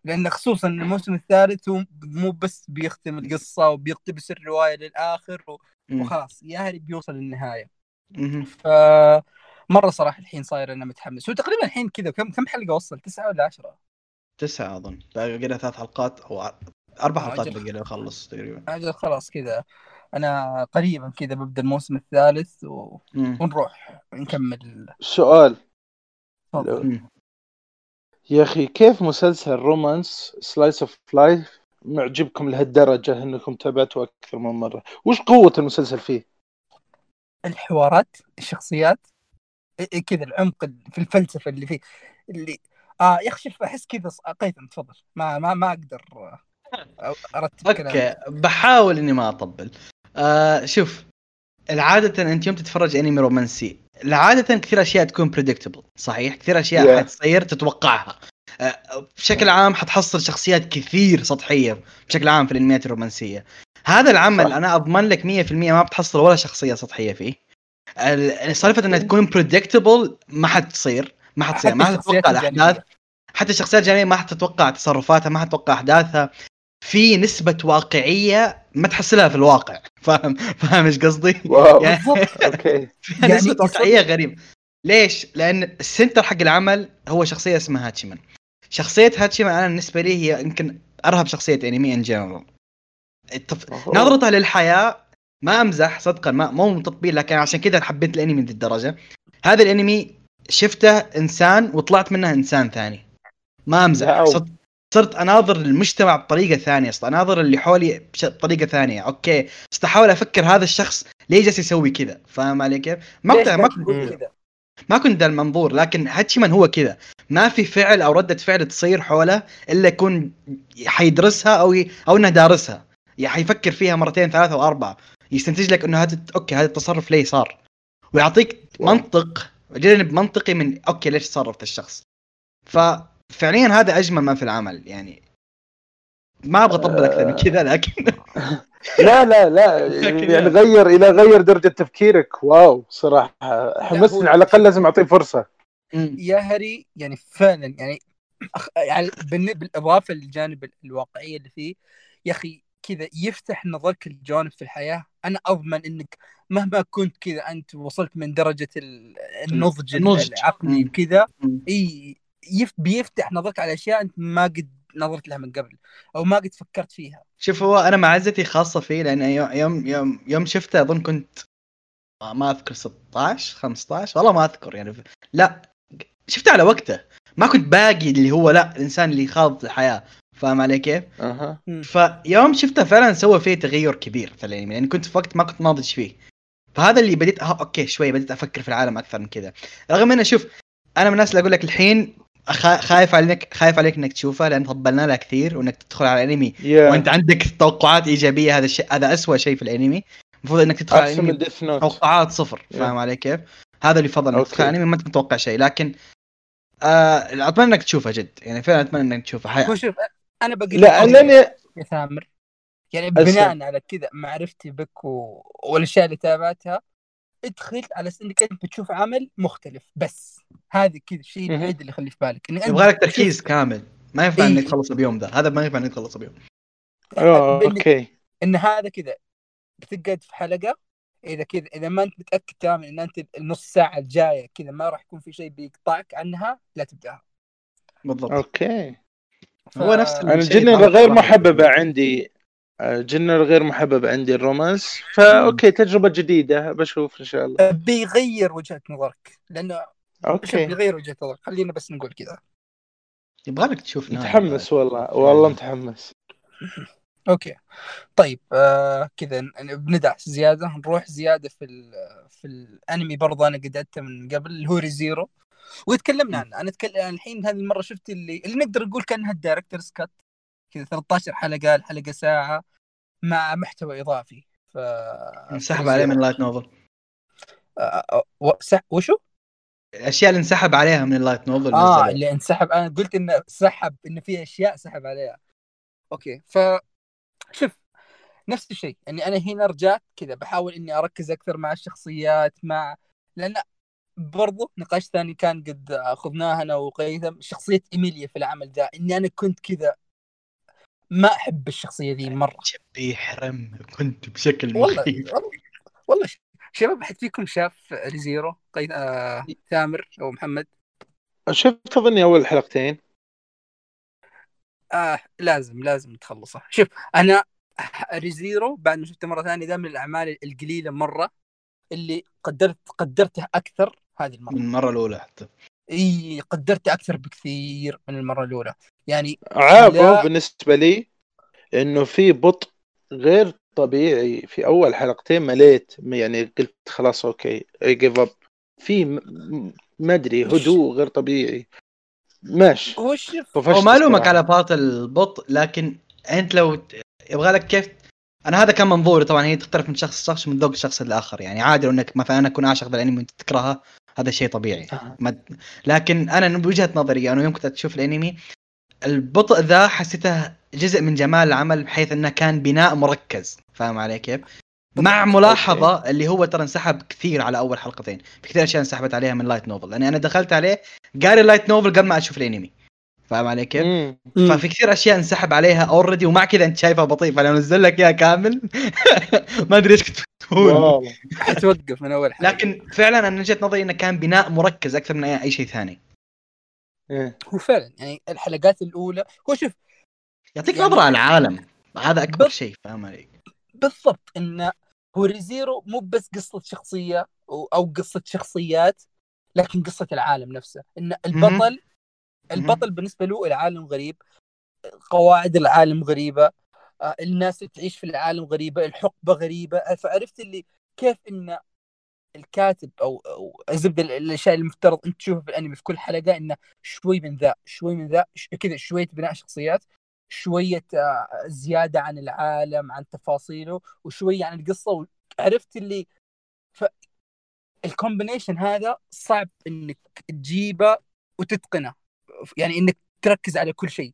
لأن خصوصا الموسم الثالث هو مو بس بيختم القصة وبيقتبس الرواية للآخر و- وخلاص يا هل بيوصل للنهاية. ف مرة صراحة الحين صاير أنا متحمس. هو تقريبا الحين كذا كم كم حلقة وصل؟ تسعة ولا عشرة؟ تسعة أظن. باقي لها ثلاث حلقات أو أربع حلقات. باقي لها اخلص تقريبا. أجل خلاص كذا. أنا قريبا كذا ببدأ الموسم الثالث و... مم. ونروح نكمل. سؤال. يا أخي كيف مسلسل romance slice of life معجبكم لهالدرجة إنكم تابعتوا أكثر من مرة؟ وش قوة المسلسل فيه؟ الحوارات الشخصيات؟ كذا العمق ال- في الفلسفة اللي فيه. اللي آه يخشف أحس كذا قيثم تفضل. ما ما ما أقدر آه، أرتب okay بحاول إني ما أطبل. آه شوف العادة أنت يوم تتفرج أنمي رومانسي العادة كثير أشياء تكون بريدكتبل صحيح؟ كثير أشياء Yeah. حتصير تتوقعها. آه بشكل عام حتحصل شخصيات كثير سطحية بشكل عام في الأنميات الرومانسية. هذا العمل صح. أنا أضمن لك 100% ما بتحصل ولا شخصية سطحية فيه. سالفه إنها تكون بريدكتبل ما حتصير ما حتصير ما حتتوقع الأحداث. حتى الشخصيات الجانبية ما حتتوقع تصرفاتها ما حتتوقع أحداثها. في نسبة واقعية ما تحصلها في الواقع. فاهم؟ فاهم إيش قصدي؟ wow. يعني okay. يعني نسبة واقعية غريبة. ليش؟ لأن ال center حق العمل هو شخصية اسمها هاتشيمان. شخصية هاتشيمان أنا بالنسبة لي هي يمكن أرهب شخصية أنمي in general. نظرتها للحياة ما أمزح صدقا ما مو تطبيل لكن عشان كذا حبيت الأنمي لهذه الدرجة. هذا الأنمي شفته إنسان وطلعت منه إنسان ثاني. ما wow. صرت, أناظر المجتمع بطريقة ثانية صرت أناظر اللي حولي بطريقة ثانية. okay. صرت أحاول أفكر هذا الشخص ليه جالس يسوي كذا؟ فاهم علي كيف؟ ما كنت ما كنت؟ ما كنت ذا المنظور لكن هاتشيمان هو كذا. ما في فعل أو ردة فعل تصير حوله إلا يكون حيدرسها أو ي... أو إنه دارسها. يعني حيفكر فيها مرتين ثلاثة وأربعة. يستنتج لك إنه هذا okay هذا التصرف ليه صار؟ ويعطيك. منطق جانب منطقي من okay ليش تصرف الشخص؟ ففعليا هذا أجمل ما في العمل يعني. ما أبغى أطبل أكثر من كذا لكن لا لا لا يعني غير إلى غير درجة تفكيرك. واو صراحة. حمسني على الأقل لازم أعطيه فرصة. يا هري يعني فعلا يعني. يعني بالإضافة للجانب ال- الواقعيه اللي فيه يا أخي كذا يفتح نظرك للجوانب في الحياة أنا أضمن إنك مهما كنت كذا أنت وصلت من درجة ال- النضج النضج. العقلي. وكذا. إي يف... بيفتح نظرك على أشياء أنت ما قد نظرت لها من قبل أو ما قد فكرت فيها شوف هو أنا معزتي خاصة فيه لأن يوم يوم يوم, يوم شفته أظن كنت ما أذكر 16 15 والله ما أذكر يعني لا شفته على وقته ما كنت باقي اللي هو لا الإنسان اللي خاض الحياة فاهم علي كيف؟ أها. فيوم شفته فعلا سوى فيه تغير كبير في الأنمي لأن كنت في وقت ما كنت ناضج فيه. فهذا اللي بديت أه okay شوي بديت أفكر في العالم أكثر من كذا. رغم إنه شوف أنا من الناس اللي أقول لك الحين خا- خايف عليك خايف عليك إنك تشوفه لأن طبلنا له كثير وإنك تدخل على الأنمي. يا وأنت عندك توقعات إيجابية هذا الشيء هذا اسوء شيء في الأنمي. المفروض إنك تدخل على الأنمي توقعات صفر Yeah. فاهم علي كيف؟ هذا اللي يفضل إنك okay. تدخل على الأنمي ما أنت متوقع شيء. لكن آه أتمنى إنك تشوفه جد. يعني فعلا أتمنى إنك تشوفه. حي... أنا بقول لا لك انني يا ثامر يعني. بناء على كذا معرفتي بك و... والأشياء اللي تابعتها ادخل على إنك أنت بتشوف عمل مختلف. بس هذا كذا الشيء. الوحيد اللي يخليه في بالك. اني يبغى لك تركيز كامل. ما ينفع إيه. إنك تخلص بيوم ذا هذا ما ينفع إنك تخلص بيوم. بإنك- okay. إن هذا كذا بتقعد في حلقة. إذا كذا إذا ما أنت متأكد تماما إن أنت النص ساعة الجاية كذا ما راح يكون في شيء بيقطعك عنها لا تبدأها. بالضبط. okay. ف... هو نفس أنا الجنة هذا غير. محببة عندي الجنة غير محببة عندي ال romance. فا okay تجربة جديدة بشوف إن شاء الله. بيغير وجهة نظرك لأنه أوكي. بيغير وجهة نظرك. خلينا بس نقول كذا. يبغى لك تشوف نهاية. متحمس والله والله متحمس. أوكي. طيب آه كذا بندعس زيادة نروح زيادة في ال في الأنمي برضه أنا قدرته من قبل اللي هو Re:Zero. وتكلمنا عنه أنا اتكلم أنا الحين هذه المرة شفت اللي اللي نقدر نقول كأنها ال director's cut كذا 13 حلقة الحلقة ساعة مع محتوى إضافي. ف انسحب عليه من ال light novel و... سح... وشو؟ الأشياء اللي انسحب عليها من ال light novel آه نزلها. اللي انسحب أنا قلت إنه سحب إنه في أشياء سحب عليها. okay ف شوف نفس الشيء. إني أنا هنا رجعت كذا بحاول إني أركز أكثر مع الشخصيات مع لأن برضو نقاش ثاني كان قد أخذناه أنا وقيثم. شخصية إيميليا في العمل ذا. إني أنا كنت كذا ما أحب الشخصية ذي مرة. شبي يحرم كنت بشكل والله مخيف. والله, والله شباب أحد فيكم شاف Re:Zero؟ قيث آه ثامر أو محمد؟ شفت أظني أول حلقتين. آه لازم لازم تخلصه. شوف أنا Re:Zero بعد ما شفته مرة ثانية ده من الأعمال القليلة مرة اللي قدرت قدرته أكثر هذه المرة. من المرة الأولى حتى. إي قدرته أكثر بكثير من المرة الأولى. يعني عابه لا. بالنسبة لي إنه في بطء غير طبيعي في أول حلقتين مليت يعني قلت خلاص okay I give up في ما أدري هدوء غير طبيعي. ماشي. هو شوف هو ما لومك الصراحة. على part البطء لكن أنت لو يبغى لك كيف أنا هذا كان منظوري طبعا هي تختلف من شخص لشخص من ذوق الشخص الآخر يعني عادي لو إنك مثلا أنا أكون عاشق للانمي وانت تكرهه هذا شيء طبيعي أها. ما لكن أنا بوجهه نظري أنا يوم كنت أشوف الأنمي البطء ذا حسيته جزء من جمال العمل بحيث إنه كان بناء مركز فاهم علي كيف؟ مع بالضبط. ملاحظة اللي هو ترى انسحب كثير على أول حلقتين في كثير أشياء انسحبت عليها من light novel لأني أنا دخلت عليه قاري light novel قبل ما أشوف الأنمي فاهم علي كيف؟ ففي كثير أشياء انسحب عليها already ومع كذا أنت شايفها بطيء فلو نزل لك إياها كامل ما أدري إيش كنت تقول والله. حتوقف من أول حلقة لكن فعلا أنا من وجهة نظري إنه كان بناء مركز أكثر من اي أي شيء ثاني إيه. هو فعلا يعني الحلقات الأولى هو شوف يعطيك يعني- نظرة على العالم هذا أكبر بال- شيء فاهم علي؟ بالضبط انه هو Re:Zero مو بس قصة شخصية أو أو قصة شخصيات لكن قصة العالم نفسه إن البطل البطل بالنسبة له العالم غريب قواعد العالم غريبة آه، الناس اللي تعيش في العالم غريبة الحقبة غريبة. فعرفت اللي كيف إن الكاتب أو أو الزبدة ال- الأشياء اللي المفترض انت تشوفها في الأنمي في كل حلقة إنه شوي من ذا شوي من ذا كذا شوية بناء شخصيات شوية آه، زيادة عن العالم عن تفاصيله وشوية عن القصة. عرفت اللي ف ال combination هذا صعب إنك تجيبه وتتقنه. يعني إنك تركز على كل شيء.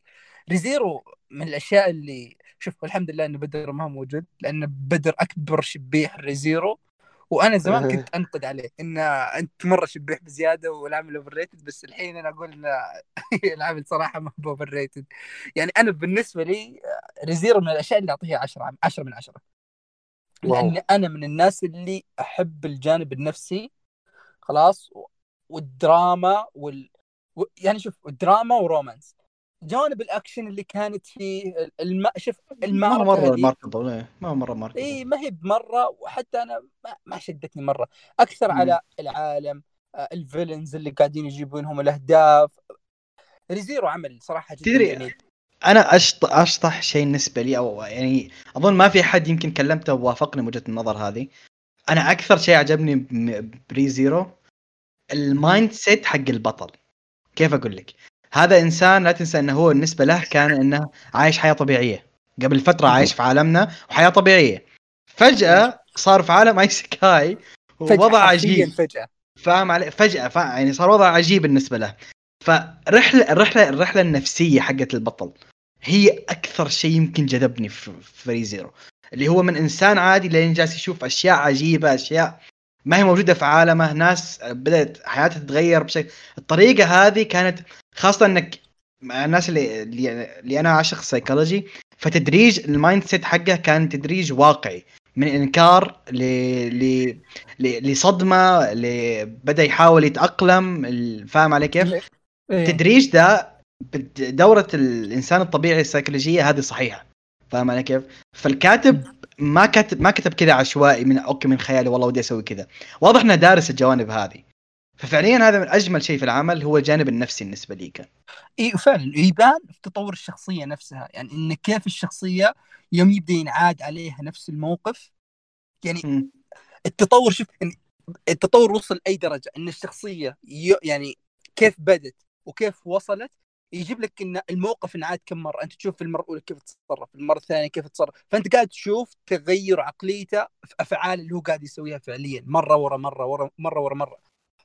Re:Zero من الأشياء اللي شوف الحمد لله ان بدر ما هو موجود لأن بدر أكبر شبيح Re:Zero وأنا زمان كنت أنقد عليه ان أنت مرة شبيح بزيادة والعمل overrated بس الحين أنا أقول ان العمل صراحة ما هو overrated يعني أنا بالنسبة لي Re:Zero من الأشياء اللي أعطيها 10 10 من 10 wow. لأن أنا من الناس اللي أحب الجانب النفسي خلاص والدراما وال يعني شوف دراما و romance. جوانب الأكشن اللي كانت فيه الم... شوف ما المعركة مرة remarkable إيه، ما هو مرة remarkable اي ما هي بمرة وحتى أنا ما, ما شدتني مرة. أكثر مم. على العالم آه، ال villains اللي قاعدين يجيبونهم الأهداف. Re:Zero عمل صراحة جدا تدري- جميل. أنا اشطح أشطح شيء بالنسبة لي أو يعني أظن ما في أحد يمكن كلمته ووافقني بوجهه النظر هذه. أنا أكثر شيء عجبني ب Re:Zero ال mindset حق البطل. كيف أقول لك؟ هذا إنسان لا تنسى أنه هو بالنسبة له كان أنه عايش حياة طبيعية. قبل فترة عايش في عالمنا وحياة طبيعية. فجأة صار في عالم isekai ووضع عجيب. فجأة. فاهم علي؟ فجأة فا يعني صار وضع عجيب بالنسبة له. فرحلة الرحلة الرحلة النفسية حقت البطل هي أكثر شيء يمكن جذبني في في Re:Zero. اللي هو من إنسان عادي لين جالس يشوف أشياء عجيبة أشياء ما هي موجودة في عالمه ناس بدأت حياتها تتغير بشكل الطريقة هذه كانت خاصة أنك مع الناس اللي اللي, أنا عاشق سيكولوجي فتدريج ال mindset حقه كان تدريج واقعي من إنكار ل... ل... ل... لصدمة ل... بدأ يحاول يتأقلم فاهم علي كيف؟ إيه. التدريج ده بد- دورة الإنسان الطبيعي السيكولوجية هذه صحيحة فاهم علي كيف؟ فالكاتب ما كتب ما كتب كذا عشوائي من أوكي من خيالي والله ودي أسوي كذا. واضح إنه دارس الجوانب هذه. ففعليا هذا من أجمل شيء في العمل هو الجانب النفسي بالنسبة لي كان إي فعلا. يبان في تطور الشخصية نفسها. يعني إن كيف الشخصية يوم يبدأ ينعاد عليها نفس الموقف. يعني مم. التطور شوف يعني التطور وصل لاي درجة. إن الشخصية يعني كيف بدت وكيف وصلت يجيب لك إن الموقف انعاد كم مرة. أنت تشوف في المرة الأولى كيف تصرف المرة الثانية كيف تصرف. فأنت قاعد تشوف تغير عقليته في أفعال اللي هو قاعد يسويها فعليا مرة ورا مرة ورا مرة ورا مرة.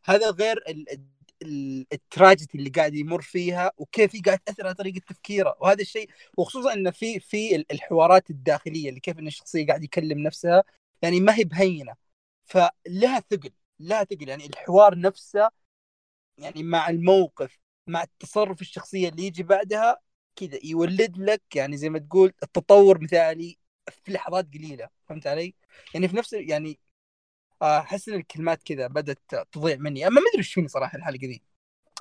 هذا غير ال- ال- ال- التراجيدي اللي قاعد يمر فيها وكيف هي قاعد تأثر على طريقة تفكيره. وهذا الشيء وخصوصا إنه في في ال- الحوارات الداخلية اللي كيف إن الشخصية قاعد يكلم نفسها يعني ما هي بهينة. فلها ثقل لها ثقل. يعني الحوار نفسه يعني مع الموقف مع التصرف الشخصية اللي يجي بعدها كذا يولد لك يعني زي ما تقول التطور مثالي في لحظات قليلة فهمت علي؟ يعني في نفس يعني آه، أحس إن الكلمات كذا بدأت تضيع مني. أما ما أدري إيش فيني صراحة الحلقة دي.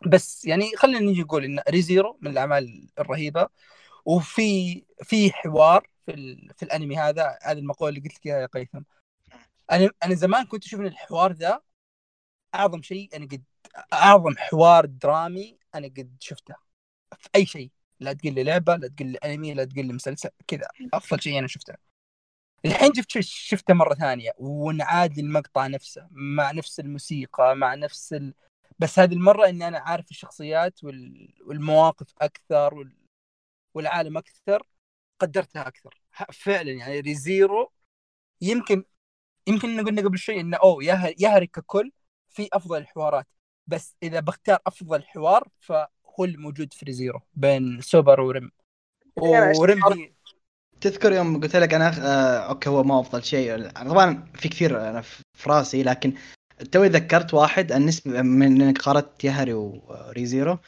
بس يعني خلينا نيجي نقول إن Re:Zero من الأعمال الرهيبة. وفي في حوار في ال... في الأنمي هذا هذه المقولة اللي قلت لك إياها يا هيثم. أنا أنا زمان كنت أشوف إن الحوار ذا أعظم شيء أنا قد أعظم حوار درامي أنا قد شفته في أي شيء. لا تقول لي لعبة لا تقول لي أنمي لا تقول لي مسلسل كذا. أفضل شيء أنا شفته. الحين شفت شفته مرة ثانية وانعاد المقطع نفسه مع نفس الموسيقى مع نفس ال... بس هذه المرة إني أنا عارف الشخصيات وال... والمواقف أكثر وال... والعالم أكثر قدرتها أكثر. فعلا يعني Re:Zero يمكن يمكن قلنا قبل شوي إنه أوه يهر يهري ككل في أفضل الحوارات. بس إذا بختار أفضل حوار فهو الموجود في Re:Zero بين سوبارو وريم ورمهي تذكر يوم قلت لك أنا آه okay هو ما أفضل شيء. طبعا في كثير أنا في راسي لكن توي ذكرت واحد النسبة من إنك قارنت يهري و Re:Zero.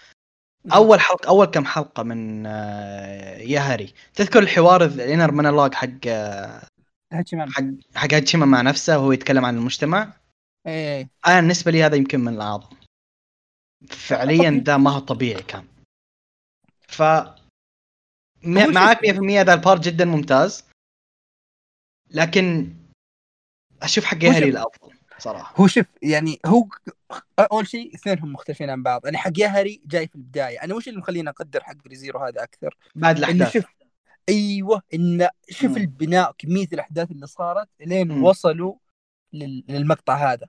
أول حلقة أول كم حلقة من آه يهري. تذكر الحوار ال inner monologue حق آه، حق حق هاتشيمان مع نفسه وهو يتكلم عن المجتمع؟ إيه. أنا بالنسبة لي هذا يمكن من الأعظم. فعليا ده ما هو طبيعي كان. ف م- معاك شوف- 100% هذا البارت جدا ممتاز. لكن أشوف حق شوف- الافضل صراحة. هو شوف يعني هو أول شيء اثنينهم مختلفين عن بعض. أنا حق يهري جاي في البداية. أنا وش اللي مخليني أقدر حق Re:Zero هذا أكثر؟ بعد الأحداث. شوف أيوه انه شوف مم. البناء كمية الأحداث اللي صارت لين مم. وصلوا لل- للمقطع هذا.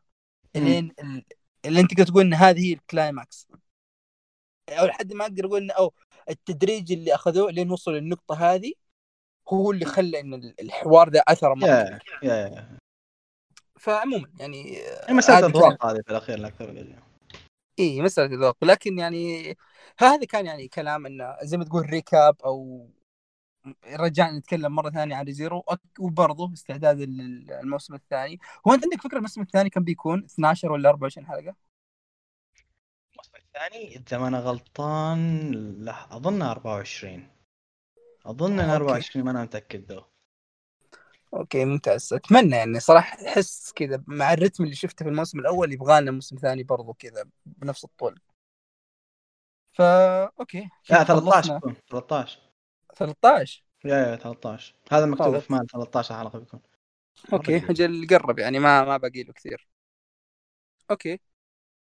لين ال- اللي أنت تقول إن هذه هي ال climax أو لحد ما أقدر أقول انه أو التدريج اللي أخذوه لين وصلوا للنقطة هذه هو اللي خلى إن ال- الحوار ذا أثر مره yeah yeah yeah. فعموما يعني مسألة أذواق هذه في الأخير لا أكثر ولا أقل. إي مسألة ذوق لكن يعني هذا كان يعني كلام إنه زي ما تقول recap أو رجعنا نتكلم مرة ثانية عن Re:Zero أك- وبرضه استعداد الموسم الثاني. هو أنت عندك فكرة الموسم الثاني كم بيكون؟ 12 ولا 24 حلقة؟ الموسم الثاني إذا ما أنا غلطان لا أظن 24 أظن okay. 24 ما أنا متأكد though. okay ممتاز. أتمنى يعني صراحة أحس كذا مع الرتم اللي شفته في الموسم الأول يبغى لنا موسم ثاني برضه كذا بنفس الطول. فا okay لا كذا 13 خلصنا. بيكون 13 13 yeah yeah 13 هذا مكتوب. في MAL 13 حلقه بيكون okay أجل قرب يعني ما ما باقي له كثير. okay.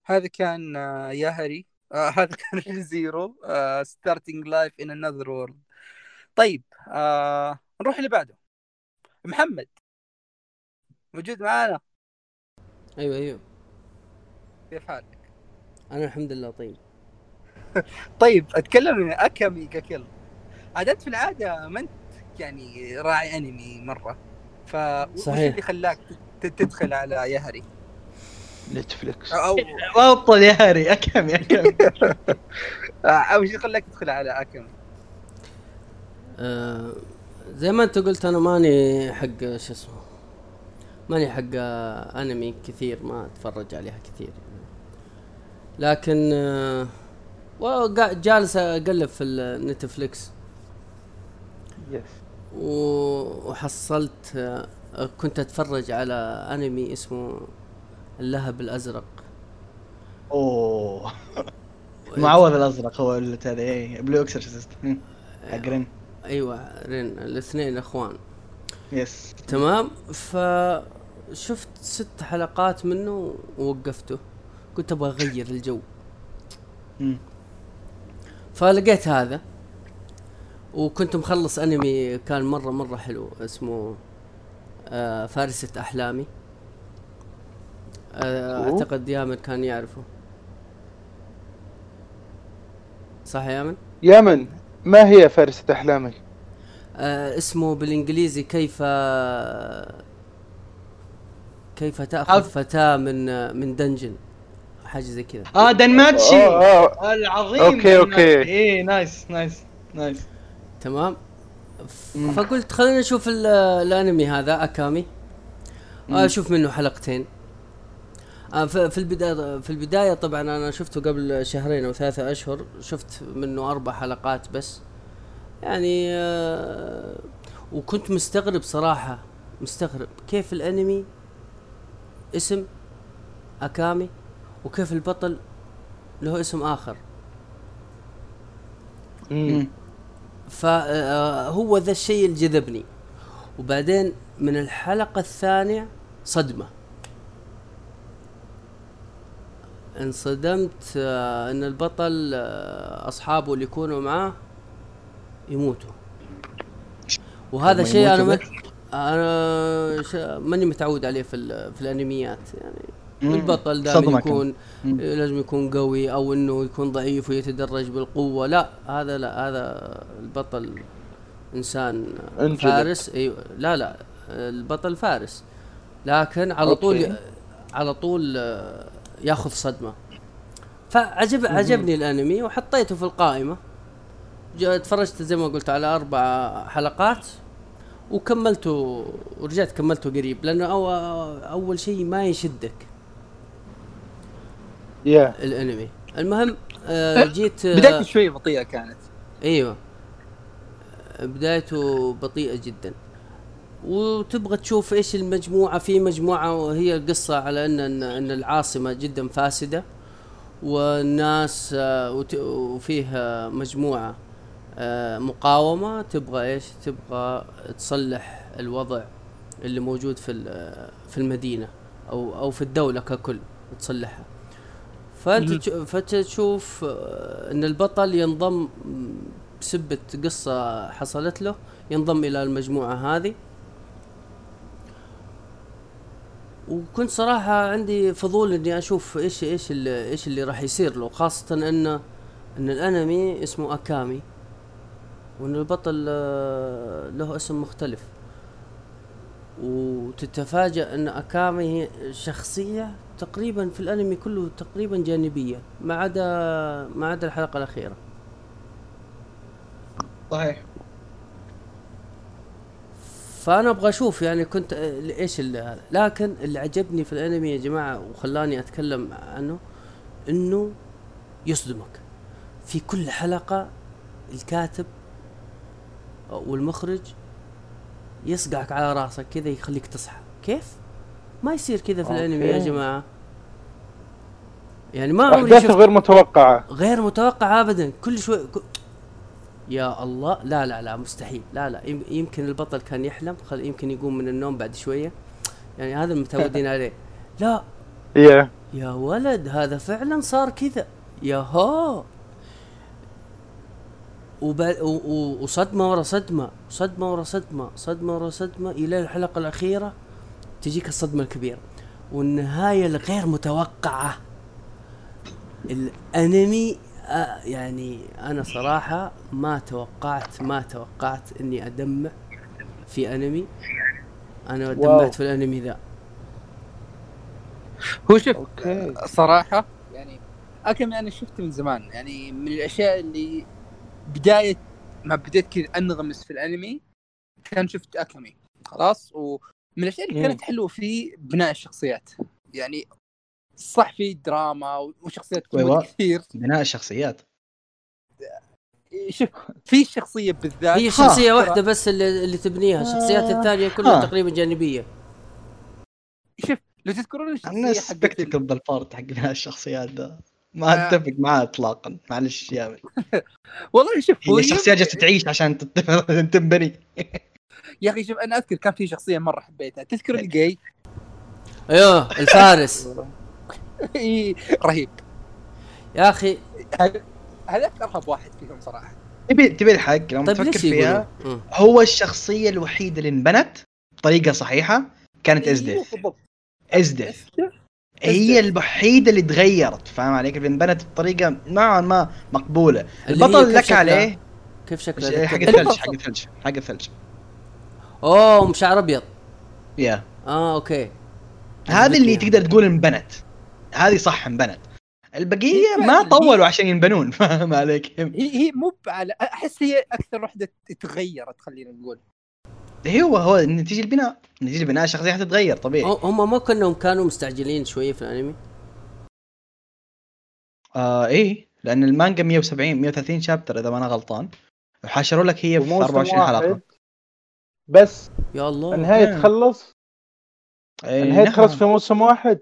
هذا كان آه، ياهري آه هذا كان Zero. starting life in another world طيب آه نروح اللي بعده. محمد. موجود معانا؟ أيوه أيوه. كيف حالك؟ أنا الحمد لله طيب. طيب أتكلم عن اكامي ككل عاد انت في العادة ما انت يعني راعي أنمي مرة ف وش صحيح. اللي خلاك تدخل على ياهري؟ Netflix أو بطل ياهاري أكم يا كم أو وش اللي خلاك تدخل على اكامي؟ آه زي ما أنت قلت أنا ماني حق شو اسمه ماني حق آه، أنمي كثير ما أتفرج عليها كثير لكن آه وقا- جالس أقلب في ال Netflix yes وحصلت كنت أتفرج على أنمي اسمه اللهب الأزرق. أوه. معوض الأزرق هو اللي هذا إيه Blue Exorcist حق رين أيوه رين الاثنين إخوان. yes تمام. فشفت ست حلقات منه ووقفته. قلت أبغى أغير الجو. مم. فلقيت هذا. وكنت مخلص أنمي كان مرة مرة حلو اسمه آه فارسة أحلامي آه. أعتقد يامن كان يعرفه صح يا يامن؟ يمن ما هي فارسة أحلامك؟ آه اسمه بالإنجليزي كيف كيف تأخذ فتاة من من dungeon حاجة زي كذا آه DanMachi آه، آه. العظيم okay. DanMachi. إيه nice nice nice تمام. فقلت خلينا نشوف ال- الانمي هذا أكامي. مم. أشوف منه حلقتين. ف- في البداية في البداية طبعا أنا شفته قبل شهرين أو ثلاثة أشهر. شفت منه أربع حلقات بس. يعني آه، وكنت مستغرب صراحة مستغرب كيف الأنمي اسم أكامي وكيف البطل له اسم آخر. مم. فهو ذا الشيء اللي جذبني وبعدين من الحلقة الثانية صدمة انصدمت آه، إن البطل آه، أصحابه اللي يكونوا معاه يموتوا وهذا شيء أنا. ماني متعود عليه في. في الأنميات يعني. البطل دائما. يكون. لازم يكون قوي أو إنه يكون ضعيف ويتدرج بالقوة. لا هذا لا هذا البطل إنسان انجلد. فارس. أيوه. لا لا البطل فارس. لكن على طول أوكي. على طول آه، ياخذ صدمة. فعجب عجبني الأنمي وحطيته في القائمة. تفرجت زي ما قلت على أربع حلقات وكملته ورجعت كملته قريب لأنه أو أول شيء ما يشدك. يا الانمي. المهم آه جيت آه، بدايته شوي بطيئة كانت. أيوه. بدايته بطيئة جدا. وتبغى تشوف إيش المجموعة في مجموعة وهي القصة على إن إن إن العاصمة جدا فاسدة. والناس آه، وت- وفيها مجموعة آه، مقاومة. تبغى إيش؟ تبغى تصلح الوضع اللي موجود في ال- في المدينة أو أو في الدولة ككل تصلحها. فأنت فتشوف آه، إن البطل ينضم بسبة قصة حصلت له ينضم إلى المجموعة هذه. وكنت صراحة عندي فضول إني أشوف إيش إيش اللي إيش اللي راح يصير له خاصة إن إن الأنمي اسمه أكامي وإن البطل آه، له اسم مختلف. وتتفاجأ إن أكامي هي شخصية تقريبا في الأنمي كله تقريبا جانبية ما عدا ما عدا الحلقة الأخيرة. صحيح. فأنا أبغى أشوف يعني كنت إيش اللي هذا لكن اللي عجبني في الأنمي يا جماعة وخلاني أتكلم عنه إنه يصدمك. في كل حلقة الكاتب والمخرج يصقعك على راسك كذا يخليك تصحى. كيف؟ ما يصير كذا في الانمي يا. جماعة. يعني ما عمري شفت غير متوقعة. غير متوقع ابدا. كل شوي ك... يا الله. لا لا لا مستحيل. لا لا يم- يمكن البطل كان يحلم. خل يمكن يقوم من النوم بعد شوية. يعني هذا المتعودين عليه. لا. يا. يا ولد هذا فعلا صار كذا. يا هو. وب... و... و... وصدمة ورا صدمة. صدمة ورا صدمة. صدمة ورا صدمة. إلى الحلقة الأخيرة. تجيك الصدمة الكبيرة. والنهاية الغير متوقعة. الأنمي آه يعني أنا صراحة ما توقعت ما توقعت إني أدمع في أنمي. أنا. دمعت في الأنمي ذا. هو شوف صراحة يعني اكمل أنا شفته من زمان. يعني من الأشياء اللي بداية ما بديت كذا أنغمس في الأنمي كان شفت اكمي خلاص ومن الأشياء اللي. كانت حلوة فيه بناء الشخصيات يعني صح في دراما وشخصيات أيوة. كثير بناء الشخصيات شوف في شخصية بالذات هي شخصية ترى- واحدة بس اللي, اللي تبنيها الشخصيات الثانية كلها آه. تقريبا جانبية شوف لو تذكرون الشخصية الناس سبكتكل بالبارت حق بناء الشخصيات ده ما آه. أتفق معاه اطلاقا معلش يا من. والله شوف هي الشخصيات يم- جالسة تعيش عشان تنبني يا أخي شوف أنا أذكر كان في شخصية مرة حبيتها. تذكر الجاي؟ أيوه الفارس. إيه، رهيب. يا أخي. هذاك ارهب واحد فيهم صراحة؟ تبي تبي الحق؟ لما طيب تفكر فيها يقولوا؟ مم. هو الشخصية الوحيدة اللي انبنت بطريقة صحيحة كانت ازدث بالضبط. ازدث إزدث. هي الوحيدة اللي تغيرت فاهم علي كيف انبنت بطريقة نوعا ما مقبولة. اللي البطل كيف لك؟ عليه. كيف شكلها؟ حق. الثلج حق الثلج حق الثلج. أوه شعر أبيض. يا آه أوكي. هذه اللي. تقدر تقول انبنت. هذه صح انبنت. البقية ما طولوا عشان ينبنون. فاهم علي كيف هي هي مو على أحس هي أكثر وحدة تغيرت خلينا نقول. هو هو نتيجة البناء. نتيجة البناء الشخصيه حتتغير طبيعي. هم ما كأنهم كانوا مستعجلين شوية في الأنمي؟ آه إيه. لأن المانجا 170 130 chapter إذا ما أنا غلطان. وحاشروا لك هي في وموسم 24 حلقة. بس يا الله. النهاية نعم. تخلص؟ إيه، النهاية نعم. تخلص في موسم واحد؟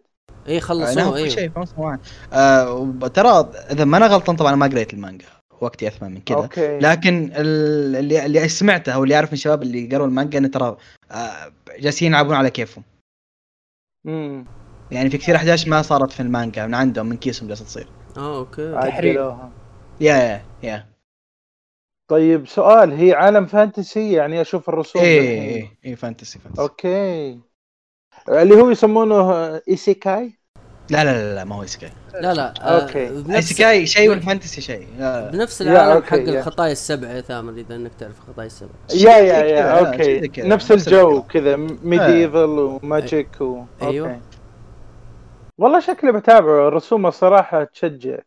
اي نعم خلصوه كل أيوه شيء في موسم واحد. آه ترى إذا ما أنا غلطان طبعا ما قريت المانجا. وقتي أثمن من كذا. okay. لكن ال- اللي اللي سمعته أو اللي يعرف من الشباب اللي قروا المانجا إنه ترى آه، جالسين يلعبون على كيفهم. امم يعني في كثير أحداث ما صارت في المانجا من عندهم من كيسهم جالسة تصير. آه okay. عجلوها yeah yeah yeah. طيب سؤال هي عالم fantasy؟ يعني أشوف الرسوم بالحين. إيه إيه fantasy fantasy. okay. اللي هو يسمونه isekai؟ لا لا لا, لا ما هو isekai لا لا آه، okay. بنفس isekai شيء وال fantasy شيء. لا. بنفس العالم حق يا. الخطايا السبع يا ثامر إذا إنك تعرف الخطايا السبع. yeah yeah yeah كذا، okay. نفس الجو. كذا medieval و magic و... okay. والله شكلي بتابعه الرسوم الصراحة تشجع.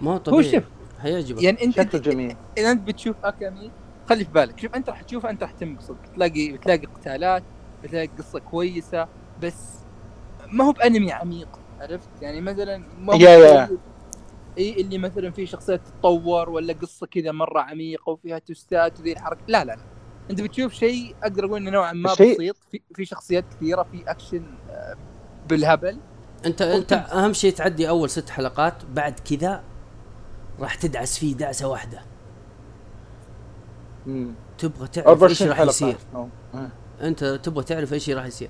ما هو هو طبيعي. شوف حيعجبك. يعني أنت شكله جميل. إذا أنت بتشوف اكامي خلي في بالك. شوف أنت راح تشوفه أنت راح تنبسط. بتلاقي بتلاقي قتالات بتلاقي قصة كويسة بس ما هو بأنمي عميق عرفت؟ يعني مثلا ما هو يا- يا. إي اللي مثلا في شخصيات تتطور ولا قصة كذا مرة عميقة وفيها twist ات وذي الحركة. لا لا لا. أنت بتشوف شيء أقدر أقول إنه نوعا ما شيء- بسيط. في, في شخصيات كثيرة في أكشن آه، بالهبل. انت أنت أهم شيء تعدي أول ست حلقات بعد كذا راح تدعس فيه دعسة واحدة مم. تبغى تعرف إيش 24 راح يصير. أنت تبغى تعرف إيش راح يصير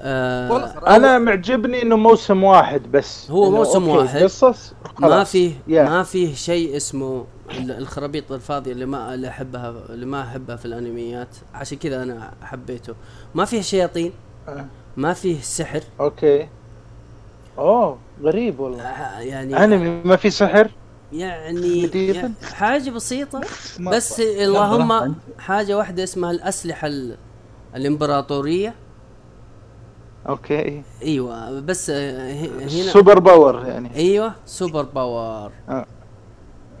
آه أنا معجبني إنه موسم واحد بس هو موسم واحد. قصص ما. فيه يا. ما فيه شيء اسمه ال- الخرابيط الفاضية اللي ما اللي احبها اللي ما أحبها في الأنميات عشان كذا أنا حبيته ما فيه شياطين آه. ما فيه سحر okay أوه غريب والله آه، يعني أنمي ما في سحر يعني؟ يعني حاجة بسيطة. بس اللهم. حاجة واحدة اسمها الأسلحة ال- الإمبراطورية. okay. أيوه بس آه، هنا super power يعني. أيوه super power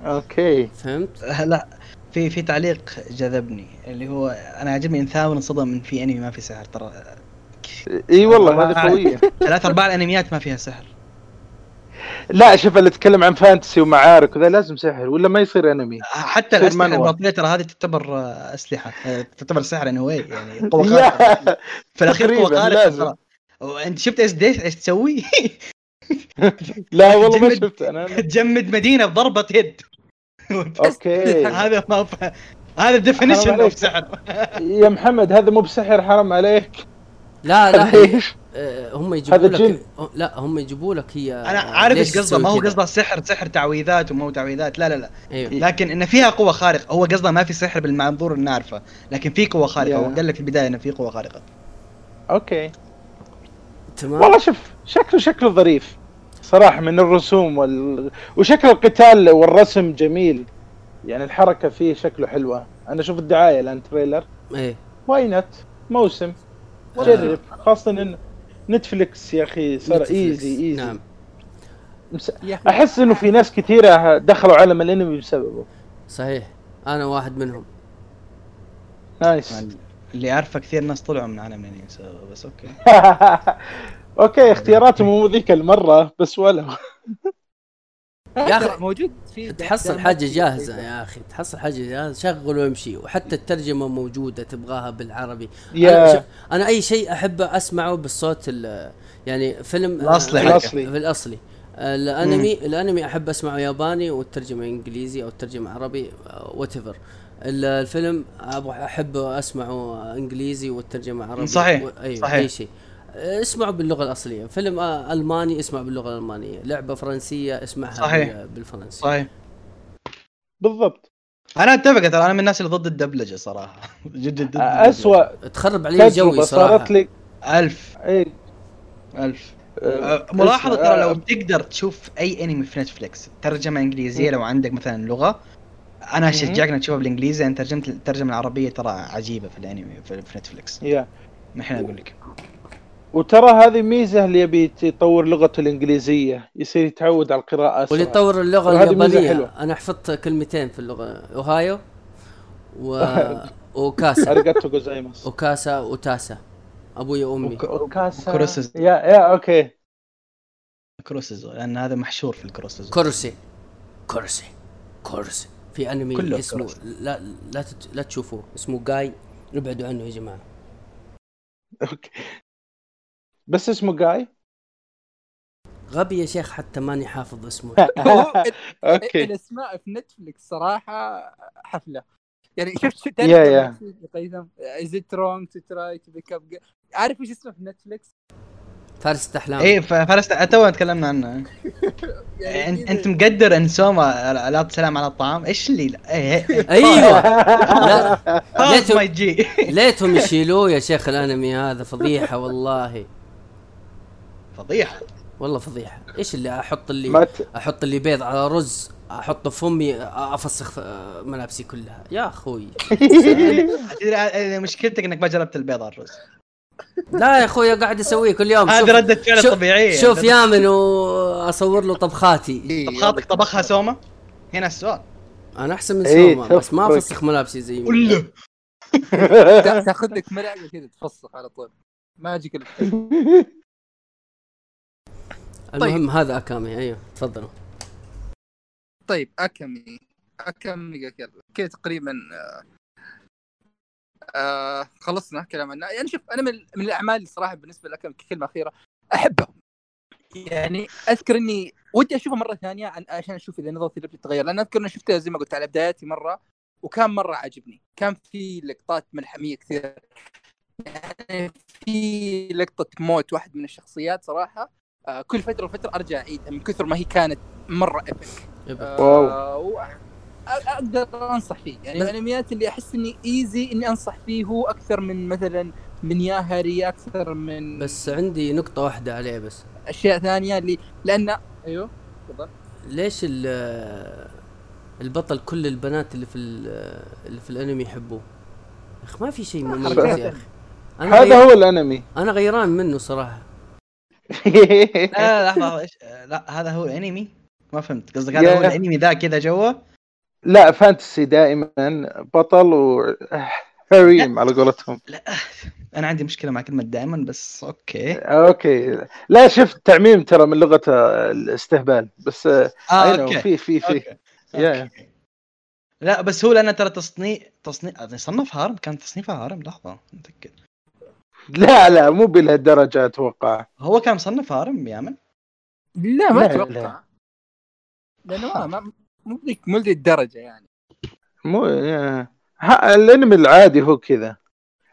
okay. فهمت؟ لا في في تعليق جذبني اللي هو أنا عجبني إن ثامر انصدم من في أنمي ما في سحر ترى. إي والله آه. هذه قوية. ثلاث ارباع الأنميات ما فيها سحر. لا شوف اللي يتكلم عن فانتسي ومعارك وذا لازم سحر ولا ما يصير انمي حتى الأسلحة. الباطنيه ترى هذه تعتبر آه، أسلحة آه، تعتبر سحر انه يعني قوة خارقة في الأخير قوة خارقة وأنت شفت إسديث إيش تسوي؟ لا والله ما. شفت أنا أنا- تجمد مدينة بضربة يد okay هذا ما. هذا ال definition حرام of. سحر يا محمد هذا مو بسحر حرام عليك لا لا هم يجيبوا هذا لك جن. لا هم يجيبوا لك هي أنا عارف إيش قصده ما هو؟ قصده سحر سحر تعويذات وما هو تعويذات لا لا لا. أيوه لكن إن فيها قوة خارقة هو قصده ما في سحر بالمنظور اللي نعرفه لكن في قوة خارقة. هو قال لك في البداية إنه في قوة خارقة. okay. تمام. والله شوف شكله شكله ظريف. صراحة من الرسوم وال... وشكل القتال والرسم جميل. يعني الحركة فيه شكله حلوة. أنا أشوف الدعاية الآن trailer. إيه. why not موسم. جرب. خاصة إن نتفلكس يا أخي صار نتفليكس. easy easy نعم. مس... أحس إنه في ناس كثيرة دخلوا عالم الأنمي بسببه. صحيح. أنا واحد منهم. nice اللي عارفه كثير ناس طلعوا من عالم الأنمي بس أوكي. أوكي اختياراتهم مو ذيك المرة بس ولو. يا ترى موجود في تحصل حاجة جاهزة يا أخي تحصل حاجة جاهزة شغل وامشي. وحتى الترجمة موجودة تبغاها بالعربي. أنا, شوف، أنا أي شيء احب أسمعه بالصوت ال- يعني فيلم الأصلي آه،. الأصلي. في الأصلي. الأنمي الأنمي أحب أسمعه ياباني والترجمة إنجليزي أو الترجمة عربي whatever الفيلم أبغى احب أسمعه إنجليزي والترجمة عربي. صحيح، و... أيوه صحيح. أي شيء. اسمعوا باللغة الأصلية. فيلم آه، ألماني اسمع باللغة الألمانية. لعبة فرنسية اسمعها صحيح. بال- بالفرنسي. صحيح. بالضبط. أنا أتفق ترى أنا من الناس اللي ضد الدبلجة صراحة. جد جد ضد اسوء تخرب علي جوي صراحة. صارت لي. ألف. اي ألف. آه، أه، ملاحظة اسمع، ترى لو آه، تقدر تشوف أي أنمي في نتفليكس ترجمة إنجليزية لو عندك مثلا لغة أنا أشجعك إنك تشوفها بالإنجليزي لأن ترجمة الترجمة العربية ترى عجيبة في الأنمي في, نتفليكس. يا. ما الحين أقول لك. وترى هذه ميزة اللي يبي يطور لغته الإنجليزية يصير يتعود على القراءة واللي أسرع. يطور اللغة اليابانية. أنا حفظت كلمتين في اللغة أوهايو و... وكاسا جوزايماس وكاسا وتاسا أبوي وأمي. وك- وكاسا وكروسز. يا يا أوكي. كروسز. لأن هذا محشور في الكروسز. كورسي كورسي كورسي في أنمي كله اسمه. لا لا تت... لا تشوفوه. اسمه جاي. ابعدوا عنه يا جماعة. okay. بس اسمه جاي؟ غبي يا شيخ حتى ماني حافظ اسمه. أوكي. الأسماء في نتفلكس صراحة حفلة. يعني شفت شو يا- يا. قيثم is it wrong to try to pick up عارف وش اسمه في نتفلكس؟ فارس احلام إيه فارس تو تكلمنا عنه. يعني أنت كذا- أنت مقدر إن سوما لا تسلم على الطعام؟ إيش اللي لا إيه أيوه. ليتهم يشيلوه يا شيخ الأنمي هذا فضيحة والله. فضيحة. والله فضيحة. إيش اللي أحط اللي ما ت... أحط اللي بيض على رز احطه في فمي أفسخ ملابسي كلها. يا أخوي. تدري مشكلتك إنك ما جربت البيض على الرز. لا يا أخوي قاعد أسويه كل يوم. هذه شوف- ردة فعل شوف- طبيعية. شوف يامن وأصور له طبخاتي. طب خاطك طبخها سوما هنا السؤال. أنا أحسن من إيه، سوما بس ما. أفسخ ملابسي زي ما تاخذ لك ملعقة كذا تفسخ على طول. ما يجيك الا المهم هذا أكامي. أيوه تفضلوا طيب أكامي. أكامي كذا. تقريبا آه آه خلصنا كلام عنها يعني شوف أنا من, من الأعمال صراحة بالنسبة لك كلمه أخيرة أحبهم. يعني أذكر إني ودي اشوفها مرة ثانية عشان أشوف إذا نظرتي اللي بتتغير لأن أذكر إني شفتها زي ما قلت على بداياتي مرة وكان مرة عجبني كان في لقطات ملحمية كثير يعني في لقطة موت واحد من الشخصيات صراحة آه كل فترة وفترة أرجع أعيدها من كثر ما هي كانت مرة ايبك إبك. واو. أقدر أنصح فيه. يعني الأنميات اللي أحس إني ايزي إني أنصح فيه هو أكثر من مثلا من يا هاري أكثر من بس عندي نقطة واحدة عليه بس. أشياء ثانية اللي لأن أيوه تفضل. ليش ال- البطل كل البنات اللي في ال- اللي في الأنمي يحبوه؟ يا أخي ما في شيء مميز. يا أخي. هذا غير... هو الأنمي. أنا غيران منه صراحة. لا لا لحظة إيش؟ لا هذا هو الأنمي؟ ما فهمت. قصدك هذا هو الأنمي ذا كذا جوا؟ لا فانتسي دائما بطل وحريم على قولتهم. أنا عندي مشكلة مع كلمة دائما بس okay. okay. لا شفت تعميم ترى من لغة الاستهبال بس آه آه know، okay. في في في. لا بس هو لأنه ترى تصنيع تصنيع صنف harem؟ كان تصنيفها harem؟ لحظة متأكد. لا لا مو بهالدرجه أتوقع. هو كان مصنف harem yeah man لا ما لا، أتوقع. لأنه ما مو ذيك مو الدرجة يعني. مو الأنمي العادي هو كذا.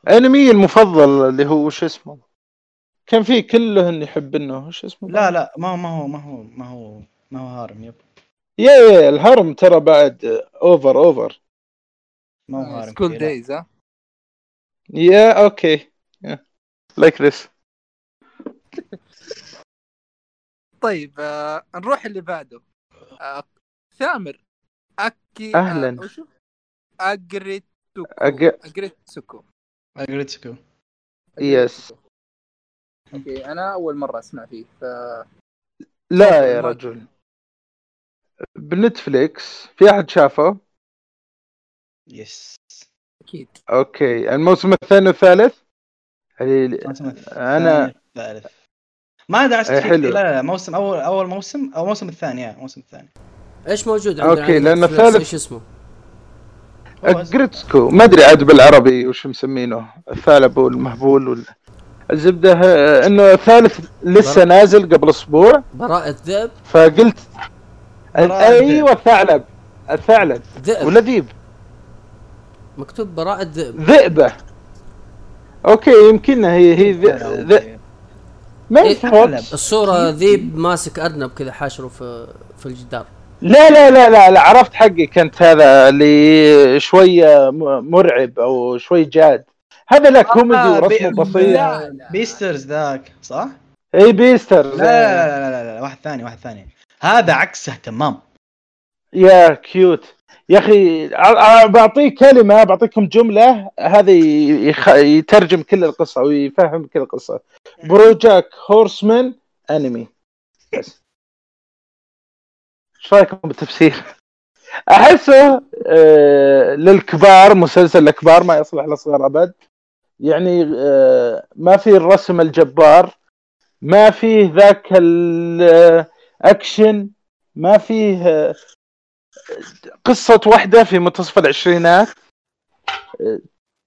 أنمي المفضل اللي هو وش اسمه؟ كان في كلهن يحبنه وش اسمه؟ لا لا ما هو ما هو ما هو ما هو ما هو harem yep. yeah yeah ال harem ترى بعد over over ما هو harem School. Days ها؟ yeah okay. like this طيب آه نروح اللي بعده. آه ثامر okay أهلاً. آه وشو؟ Aggretsuko. أج- Aggretsuko Aggretsuko. yes okay أنا أول مرة أسمع فيه ف لا يا رجل. بنتفليكس. في أحد شافه؟ yes أكيد. okay. الموسم الثاني والثالث؟ أنا الثالث ما إيه، فيه. حلو. لا لا موسم اول أول موسم أو موسم الثاني يا الموسم الثاني. إيش موجود عندنا لأن نتفليكس؟ الثالث- إيش اسمه؟ اسمه- Aggretsuko. ما أدري عاد بالعربي وش مسمينه. الثعلب والمهبول وال... الزبدة إنه الثالث لسه نازل قبل أسبوع. براءة ذئب؟ فقلت أيوه الثعلب. الثعلب. ذئب. ولا ذيب مكتوب براءة ذئب. ذئبة. okay يمكن هي هي ذئ ما إيه، يفهم الصورة ذيب ماسك أرنب كذا حاشره في في الجدار لا لا لا لا لا عرفت حقي كنت هذا اللي شوية م- مرعب أو شوي جاد هذا لا كوميدي آه، ورسمه بي- بسيط لا، لا. Beastars ذاك صح؟ اي Beastars لا لا لا لا, لا, لا واحد ثاني واحد ثاني هذا عكسه تمام yeah cute يا أخي بعطيك كلمة بعطيكم جملة هذه يخ... يترجم كل القصة ويفهم كل القصة. BoJack Horseman انمي بس. إيش رأيكم بالتفسير؟ أحسه آه للكبار مسلسل الكبار ما يصلح للصغار أبد. يعني آه ما في الرسم الجبار ما فيه ذاك الاكشن ما فيه آه، قصة واحدة في منتصف العشرينات.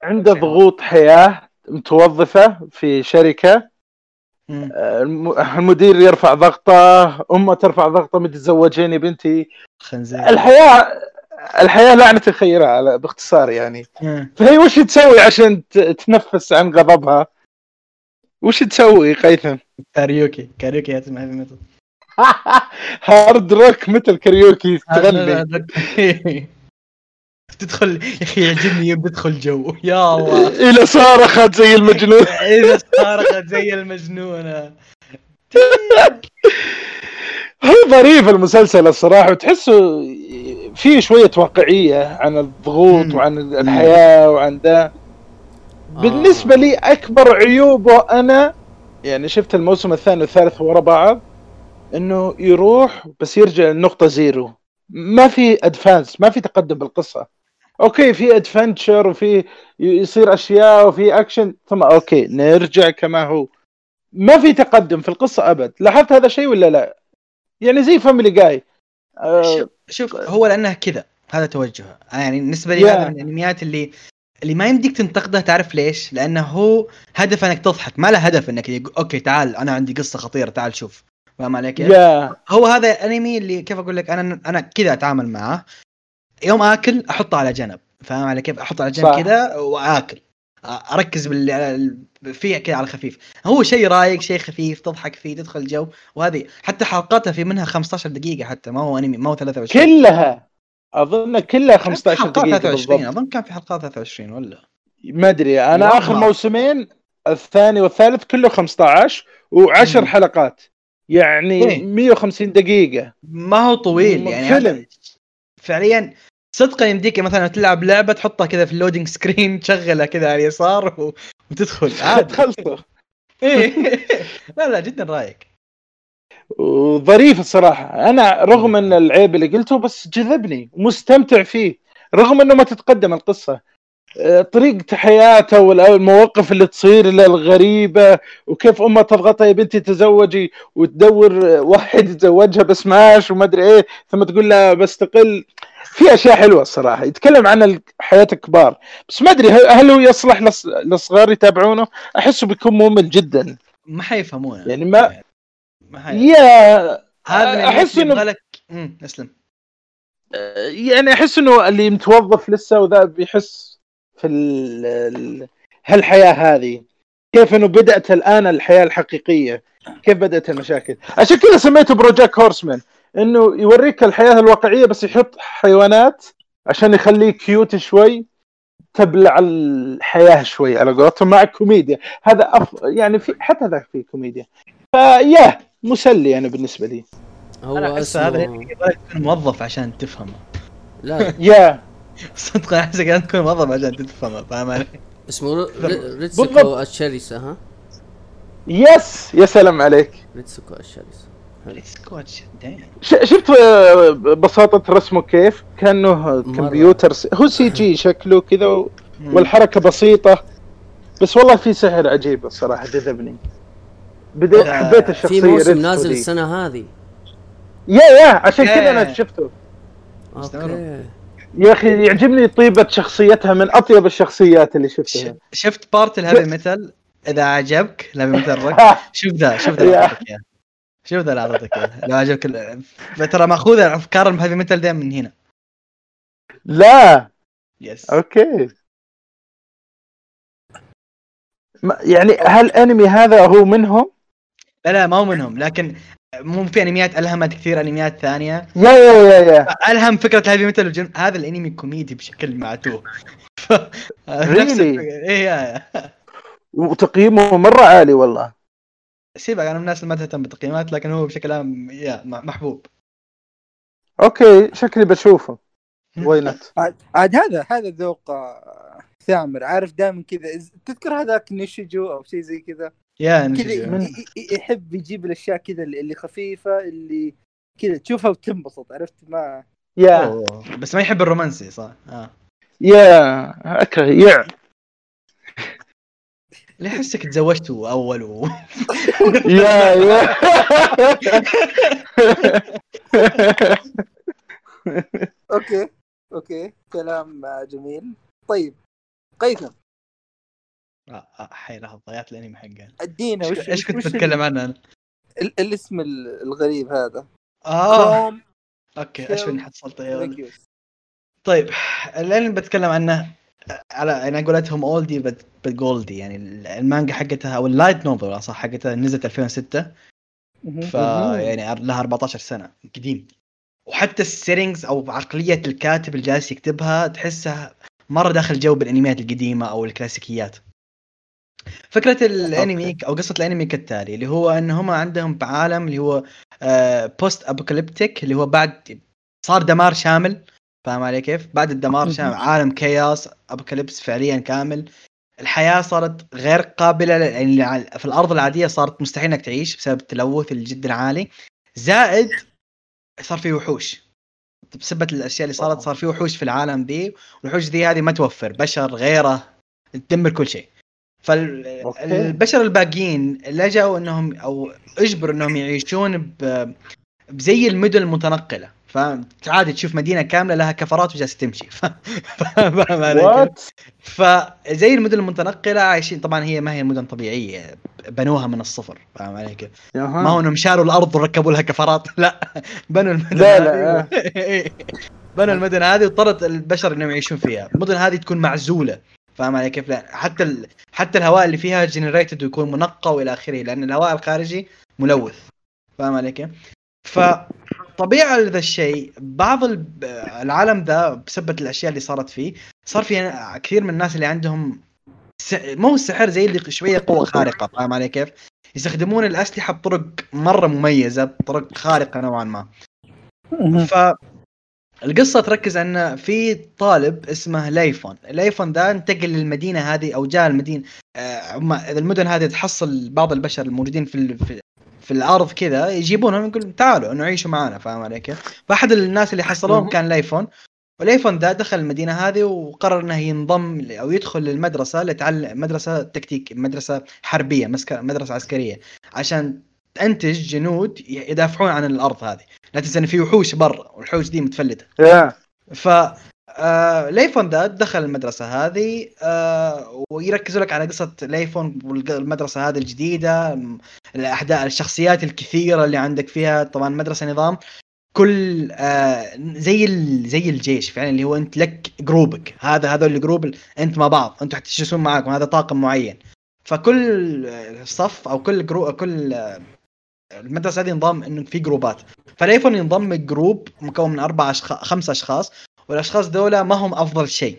عنده ضغوط حياة متوظفة في شركة. آه، الم- المدير يرفع ضغطة أمة ترفع ضغطة متزوجين يا بنتي. خنزير. الحياة الحياة لعنة الخيرة على باختصار يعني. مم. فهي وش تسوي عشان تنفس عن غضبها؟ وش تسوي قيثم؟ كاريوكي. كاريوكي yeah تسمع hard rock مثل كاريوكي تغني. تدخل يا أخي يعجبني يوم تدخل جو. يا الله. إلى صارخت زي المجنون. إذا صارخت زي المجنونة. هو ظريف المسلسل الصراحة وتحسه فيه شوية واقعية عن الضغوط. وعن الحياة وعن ذا. بالنسبة لي أكبر عيوبه أنا يعني شفت الموسم الثاني والثالث ورا بعض. إنه يروح بس يرجع للنقطه zero. ما في advance ما في تقدم بالقصة. okay في adventure وفي يصير أشياء وفي اكشن ثم okay نرجع كما هو. ما في تقدم في القصة أبد. لاحظت هذا الشيء ولا لا؟ يعني زي Family Guy شوف شوف هو لأنه كذا هذا توجهه. يعني بالنسبة لي Yeah. هذا من الأنميات اللي اللي ما يمديك تنتقده تعرف ليش؟ لأنه هو هدف إنك تضحك ما له هدف إنك okay تعال أنا عندي قصة خطيرة تعال شوف. فاهم علي كيف؟ yeah. هو هذا الانمي اللي كيف أقول لك أنا أنا كذا أتعامل معاه يوم آكل أحطه على جنب فاهم علي كيف؟ أحطه على جنب. كذا وآكل. أركز بال فيه كذا على الخفيف. هو شيء رايق شيء خفيف تضحك فيه تدخل جو وهذه. حتى حلقاتها في منها 15 دقيقة حتى ما هو أنمي ما هو 23 كلها. أظن كلها 15 حلقات دقيقة 23 بالضبط. أظن كان في حلقات 23 ولا؟ ما أدري. أنا. آخر موسمين الثاني والثالث كله 15 و10 مم. حلقات. يعني إيه. 150 دقيقة. ما هو طويل يعني فيلم. فعليا صدقا يمديك مثلا تلعب لعبة تحطها كذا في ال loading screen تشغلها كذا على اليسار و... وتدخل. عادي. تخلصوا إيه. لا لا جدا رايق وظريف الصراحه أنا رغم إن العيب اللي قلته بس جذبني ومستمتع فيه رغم إنه ما تتقدم القصة. آه، طريقة حياته والمواقف اللي تصير له الغريبة وكيف امها تضغطها يا بنتي تزوجي وتدور آه، واحد يتزوجها بس ماش وما أدري إيه ثم تقول لها بستقل في أشياء حلوة الصراحة. يتكلم عن حياة الكبار. بس ما أدري هل هو يصلح للص- للصغار يتابعونه؟ أحسه بيكون ممل جدا. ما حيفهمونه. يعني ما ما حي... yeah هذا لك امم اسلم. يعني أحس إنه اللي متوظف لسه وذا بيحس في ال ال هالحياة هذه. كيف إنه بدأت الآن الحياة الحقيقية؟ كيف بدأت المشاكل؟ عشان كذا سميته BoJack Horseman. إنه يوريك الحياة الواقعية بس يحط حيوانات عشان يخليه cute شوي تبلع الحياة شوي على قولتهم مع كوميديا. هذا أف... يعني في حتى ذاك في كوميديا. فيا مسلي أنا بالنسبة لي. هو أنا أحس هذا اسمه تكون موظف عشان تفهمه. لا. يا. صدقا احسك لازم تكون موظف عشان تفهمه فاهم علي؟ اسمه ر- ر- ريتسوكو بالضبط. الشرسة ها yes يا سلام عليك ريتسوكو الشرسة سكوتش دايم. ش- شفت آه، بساطة رسمه كيف؟ كأنه كمبيوتر س- هو CG شكله كذا و- والحركة بسيطة بس والله في سحر عجيب الصراحة جذبني بديت حبيت الشخصية في موسم نازل. السنة هذه yeah yeah عشان كذا. أنا شفته. okay يا أخي يعجبني طيبة شخصيتها من أطيب الشخصيات اللي شفتها. شفت part ال heavy metal إذا عجبك metal rock شوف ذا شوف ذا شوف ذا اللي اعطيتك اياه لو عجبك ترى ماخوذة أفكار ال heavy metal دائما من هنا. لا. يس أوكي. يعني هل الأنمي هذا هو منهم؟ لا لا ما هو منهم. لكن مو في أنميات الهمت كثير أنميات ثانية. يا يا يا يا. ألهم فكرة الهيفي ميتال والجن هذا الأنمي كوميدي بشكل معتوه ف... إيه يا يا. وتقييمه مرة عالي والله. سيبك أنا من الناس اللي ما تهتم بالتقييمات لكن هو بشكل عام yeah محبوب. okay شكلي بشوفه. why not عاد عاد هذا هذا ذوق آه، ثامر. عارف دائما كذا تذكر هذاك نيتشيجو أو شيء زي كذا؟ yeah كذا يحب يجيب الأشياء كذا اللي اللي خفيفة اللي كذا تشوفها وتنبسط عرفت؟ ما يا. أوه. بس ما يحب الرومانسي صح؟ آه. yeah. اكره يع ليه احسك تزوجته أول و... يا يا. أوكي أوكي. كلام جميل. طيب قيثم. حي لحظة ضيعت الأنمي حقه ادينا إيش وش وش- كنت بتكلم عنه أنا؟ ال- الاسم ال- الغريب هذا آه أوكي إيش فيني حصلت يا؟ ريجيوس. طيب الانمي بتكلم عنه على يعني قولتهم oldie but goldie يعني المانجا حقتها أو ال light novel صح حقتها نزلت 2006 مهم. ف يعني لها 14 سنة قديم وحتى ال settings أو عقلية الكاتب اللي جالس يكتبها تحسها مرة داخل جو بالأنميات القديمة أو الكلاسيكيات فكرة الانمي أو قصة الانمي كالتالي اللي هو إن هم عندهم عالم اللي هو post apocalyptic اللي هو بعد صار دمار شامل فاهم علي كيف؟ بعد الدمار شامل عالم chaos apocalypse فعليا كامل. الحياة صارت غير قابلة يعني في الأرض العادية صارت مستحيل إنك تعيش بسبب التلوث الجدا عالي زائد صار في وحوش. بسبة الأشياء اللي صارت صار في وحوش في العالم ذي والوحوش ذي هذه ما توفر بشر غيره تدمر كل شيء. فالبشر الباقيين لجأوا إنهم أو اجبروا إنهم يعيشون بزي المدن المتنقلة. فعادي تشوف مدينة كاملة لها كفرات وجالسة تمشي. ف... فاهم علي فزي المدن المتنقلة عايشين طبعا هي ما هي مدن طبيعية بنوها من الصفر. فاهم علي كيف؟ ما هو انهم شالوا الأرض وركبوا لها كفرات. لا بنوا المدن لا، لا، هذه بنوا المدن هذه واضطرت البشر إنهم يعيشون فيها، المدن هذه تكون معزولة. فاهم علي كيف؟ حتى ال... حتى الهواء اللي فيها generated ويكون منقى وإلى آخره لأن الهواء الخارجي ملوث فاهم علي كيف؟ فطبيعة لذا الشيء بعض ال- العالم ذا بسبب الأشياء اللي صارت فيه صار في كثير من الناس اللي عندهم س... مو السحر زي اللي شوية قوة خارقة فاهم علي كيف؟ يستخدمون الأسلحة بطرق مرة مميزة بطرق خارقة نوعا ما ف القصة تركز أن في طالب اسمه ليفون، ليفون ذا انتقل للمدينة هذه أو جاء المدينة آه، المدن هذه تحصل بعض البشر الموجودين في في, في الأرض كذا يجيبونهم يقول تعالوا انه عيشوا معنا فاهم علي كيف؟ فأحد الناس اللي حصلوهم. كان ليفون وليفون ذا دخل المدينة هذه وقرر إنه ينضم أو يدخل للمدرسة ليتعلم مدرسة تكتيك مدرسة حربية مدرسة عسكرية عشان تنتج جنود يدافعون عن الأرض هذه. لا تنسى إن في وحوش برا والوحوش دي متفلتة. ف آه ليفون ذا دخل المدرسة هذه آه ويركزوا لك على قصة ليفون والمدرسة هذه الجديدة م- الأحداث الشخصيات الكثيرة اللي عندك فيها. طبعا مدرسة نظام كل آه زي زي الجيش فعلا اللي هو أنت لك group ك. هذا هذول ال group ال- أنت مع بعض. أنتم حتجلسون معاكم هذا طاقم معين. فكل صف أو كل group كل المدرسة هذه نظام إنه في group ات. فليفون ينضم group مكون من أربع اشخاص خمس أشخاص والأشخاص دولة ما هم أفضل شيء.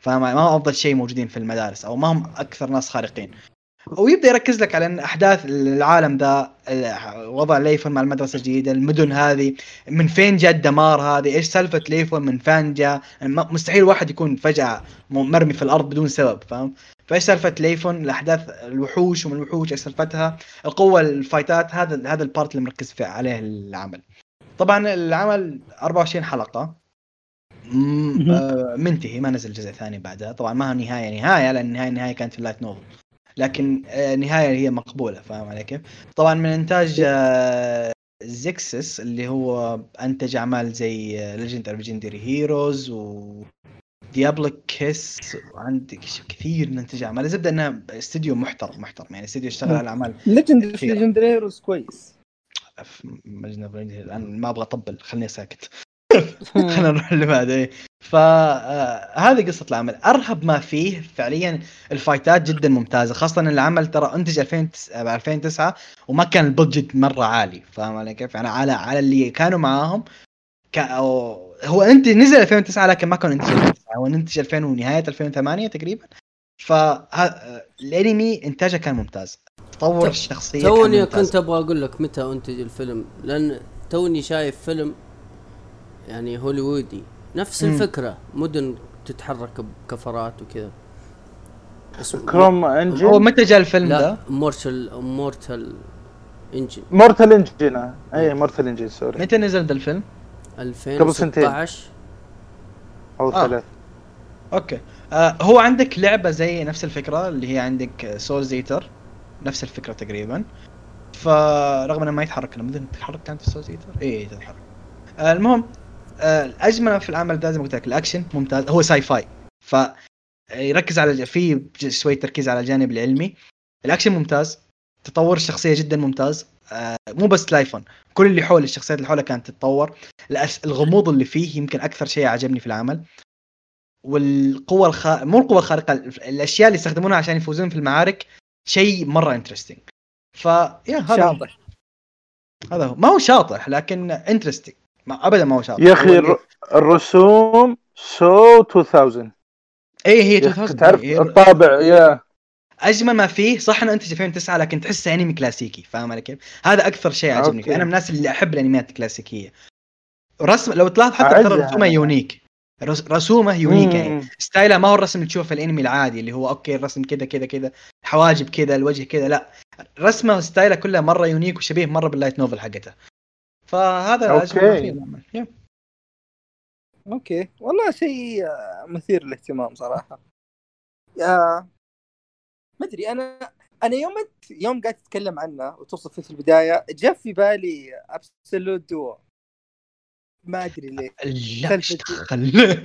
فاهم؟ ما هم أفضل شيء موجودين في المدارس أو ما هم أكثر ناس خارقين. ويبدأ يركز لك على ان أحداث العالم ذا وضع ليفون مع المدرسة الجديدة المدن هذه من فين جاء الدمار هذه إيش سالفة ليفون من فين جاء؟ مستحيل واحد يكون فجأة مرمي في الأرض بدون سبب فاهم؟ فايش سالفة ليفون الأحداث الوحوش ومن الوحوش إيش سالفتها القوة ال fight ات هذا هذا ال part اللي مركز فيه عليه العمل. طبعا العمل 24 حلقة. آه، منتهي ما نزل جزء ثاني بعدها. طبعا ما هو نهاية نهاية لأن النهايه النهايه كانت في ال light novel. لكن آه، نهاية هي مقبولة فاهم علي كيف؟ طبعا من إنتاج آه، زيكسس اللي هو أنتج أعمال زي ليجند اوف ليجندري هيروز و ديابوليك وعندك كثير من انتاج اعمال الزبده انها استديو محترم محترم. يعني استديو اشتغل على أعمال ليجند. ليجند هيروز كويس. برينجر الان ما أبغى أطبل. خليني ساكت. خلينا نروح اللي بعده. فهذه قصة العمل. أرهب ما فيه فعليا ال fight ات جدا ممتازة. خاصة إن العمل ترى أنتج 2000 ب 2009 وما كان ال budget مرة عالي. فاهم علي كيف؟ يعني على على اللي كانوا معاهم هو أنت نزل 2009 لكن ما كان انتج 2009 هو انتج 2000 ونهاية 2008 تقريبا. فالانمي إنتاجه كان ممتاز. تطور الشخصية كان توني. كنت أبغى أقول لك متى أنتج الفيلم؟ لأن توني شايف فيلم يعني هوليوودي. نفس مم. الفكرة. مدن تتحرك بكفرات وكذا. كروم هو إنجن؟ متى جاء الفيلم لا ده؟ Mortal Mortal Engine. Mortal Engine. أي Mortal Engine sorry. متى نزل ده الفيلم؟ 2016 أو آه. ثلاث okay. آه هو عندك لعبة زي نفس الفكرة اللي هي عندك Soul Eater نفس الفكرة تقريبا. فرغم إنه ما يتحرك لما تتحرك كانت في Soul Eater اي تتحرك. آه المهم آه الاجمل في العمل ده زي ما قلت لك الأكشن ممتاز. هو sci-fi. ف يركز على في شوية تركيز على الجانب العلمي. الأكشن ممتاز. تطور الشخصيه جدا ممتاز. آه مو بس لايفون كل اللي حول الشخصيات اللي حوله كانت تتطور. الغموض اللي فيه يمكن أكثر شيء عجبني في العمل. والقوة الخ... مو القوة الخارقة الأشياء اللي يستخدمونها عشان يفوزون في المعارك شيء مرة interesting ف يا هذا هو. شاطح. هذا هو. ما هو شاطح لكن interesting ما ابدا ما هو شاطح. يا أخي هو الر- الرسوم so 2000 اي هي يا أخي 2000 تعرف هي- الطابع يا. أجمل ما فيه صح إنه انتج 2009 لكن تحسه أنمي كلاسيكي فاهم علي كيف؟ هذا أكثر شيء عجبني. فيه أنا من الناس اللي أحب الأنميات الكلاسيكية رسم لو تلاحظ حتى ترى. رسومه unique رس- رسومه unique يعني. style ه ما هو الرسم اللي تشوفه في الأنمي العادي اللي هو okay الرسم كذا كذا كذا حواجب كذا الوجه كذا لا رسمه و style ه كلها مرة unique وشبيه مرة بال light novel حقته فهذا العمل. yep. okay والله شيء مثير للاهتمام صراحة يا ما أدري أنا أنا يوم يوم قاعد تتكلم عنه وتوصف فيه في البداية جاء في بالي Absolute Duo ما أدري ليه لا إيش دخل؟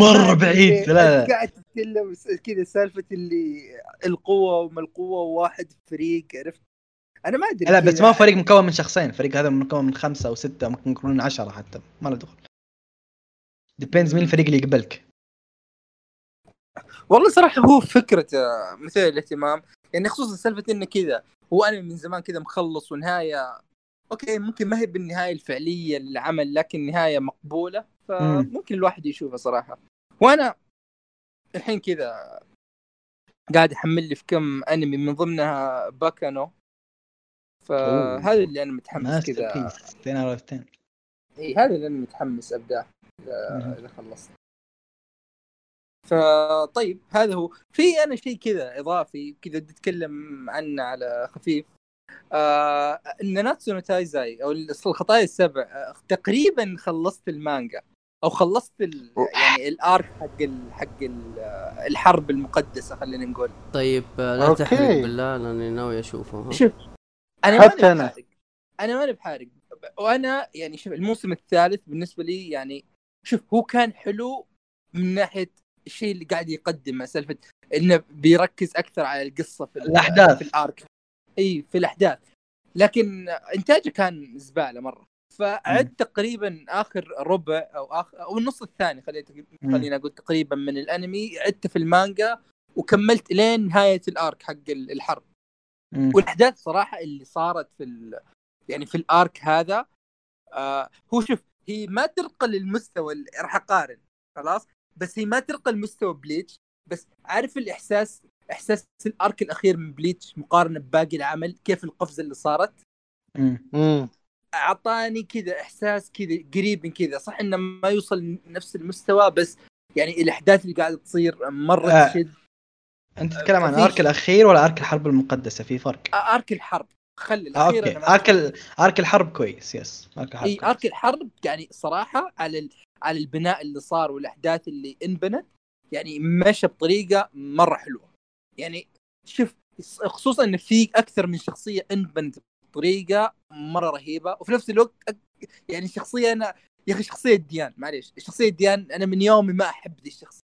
مرة بعيد، لا، قاعد تتكلم كذا سالفة اللي القوة وما القوة وواحد فريق عرفت؟ أنا ما أدري لا بس. ما هو فريق مكون من شخصين الفريق هذا مكون من خمسة أو ستة ممكن يكونون عشرة حتى ما له دخل. depends مين الفريق اللي يقبلك. والله صراحة هو فكرة آه، مثير للاهتمام. يعني خصوصا سالفة إنه كذا هو أنا من زمان كذا مخلص ونهاية okay ممكن ما هي بالنهاية الفعلية للعمل لكن نهايه مقبولة فممكن الواحد يشوفها صراحة. وأنا الحين كذا قاعد أحمل لي في كم أنمي من ضمنها Baccano. فهذا اللي أنا متحمس كذا. piece 10 out of 10 إي هذا اللي أنا متحمس ابداه إذا خلصت. فطيب هذا هو. في أنا شيء كذا إضافي كذا بدي اتكلم عنه على خفيف. آه Nanatsu no Taizai أو الخطايا السبع آه تقريبا خلصت المانجا أو خلصت ال يعني ال arc حق ال حق ال الحرب المقدسة خلينا نقول. طيب آه، لا okay. تحرق بالله لأني ناوي أشوفه؟ شوف أنا ماني حتى أنا. بحارق. أنا ماني بحارق. وأنا يعني شوف الموسم الثالث بالنسبة لي يعني شوف هو كان حلو من ناحية الشيء اللي قاعد يقدمه سالفة إنه بيركز أكثر على القصة في ال- الأحداث. في ال arc. إي في الأحداث. لكن إنتاجه كان زبالة مرة. فعد تقريبا آخر ربع أو اخر أو النص الثاني خلينا أقول تقريبا من الأنمي عدت في المانجا وكملت لين نهاية ال arc حق ال- الحرب. مم. والأحداث صراحة اللي صارت في ال... يعني في ال arc هذا آه هو شوف هي ما ترقى للمستوى اللي راح أقارن خلاص؟ بس هي ما ترقى لمستوى Bleach. بس عارف الإحساس إحساس ال arc الأخير من Bleach مقارنة بباقي العمل كيف القفزة اللي صارت. مم. امم أعطاني كذا إحساس كذا قريب من كذا. صح إنه ما يوصل نفس المستوى بس يعني الأحداث اللي قاعدة تصير مرة آه. تشد. أنت تتكلم عن arc الأخير ولا arc الحرب المقدسة؟ في فرق. آه، arc الحرب. خلي آه، الأخير okay. أنا ما أرك. أرك الحرب كويس يس. أرك الحرب إي كويس. أرك الحرب يعني صراحة على ال... على البناء اللي صار والأحداث اللي انبنت يعني مشى بطريقة مرة حلوة. يعني شوف خصوصا إن في أكثر من شخصية انبنت بطريقة مرة رهيبة وفي نفس الوقت يعني شخصية أنا يا أخي شخصية ديان معليش شخصية ديان أنا من يومي ما أحب ذي الشخصية.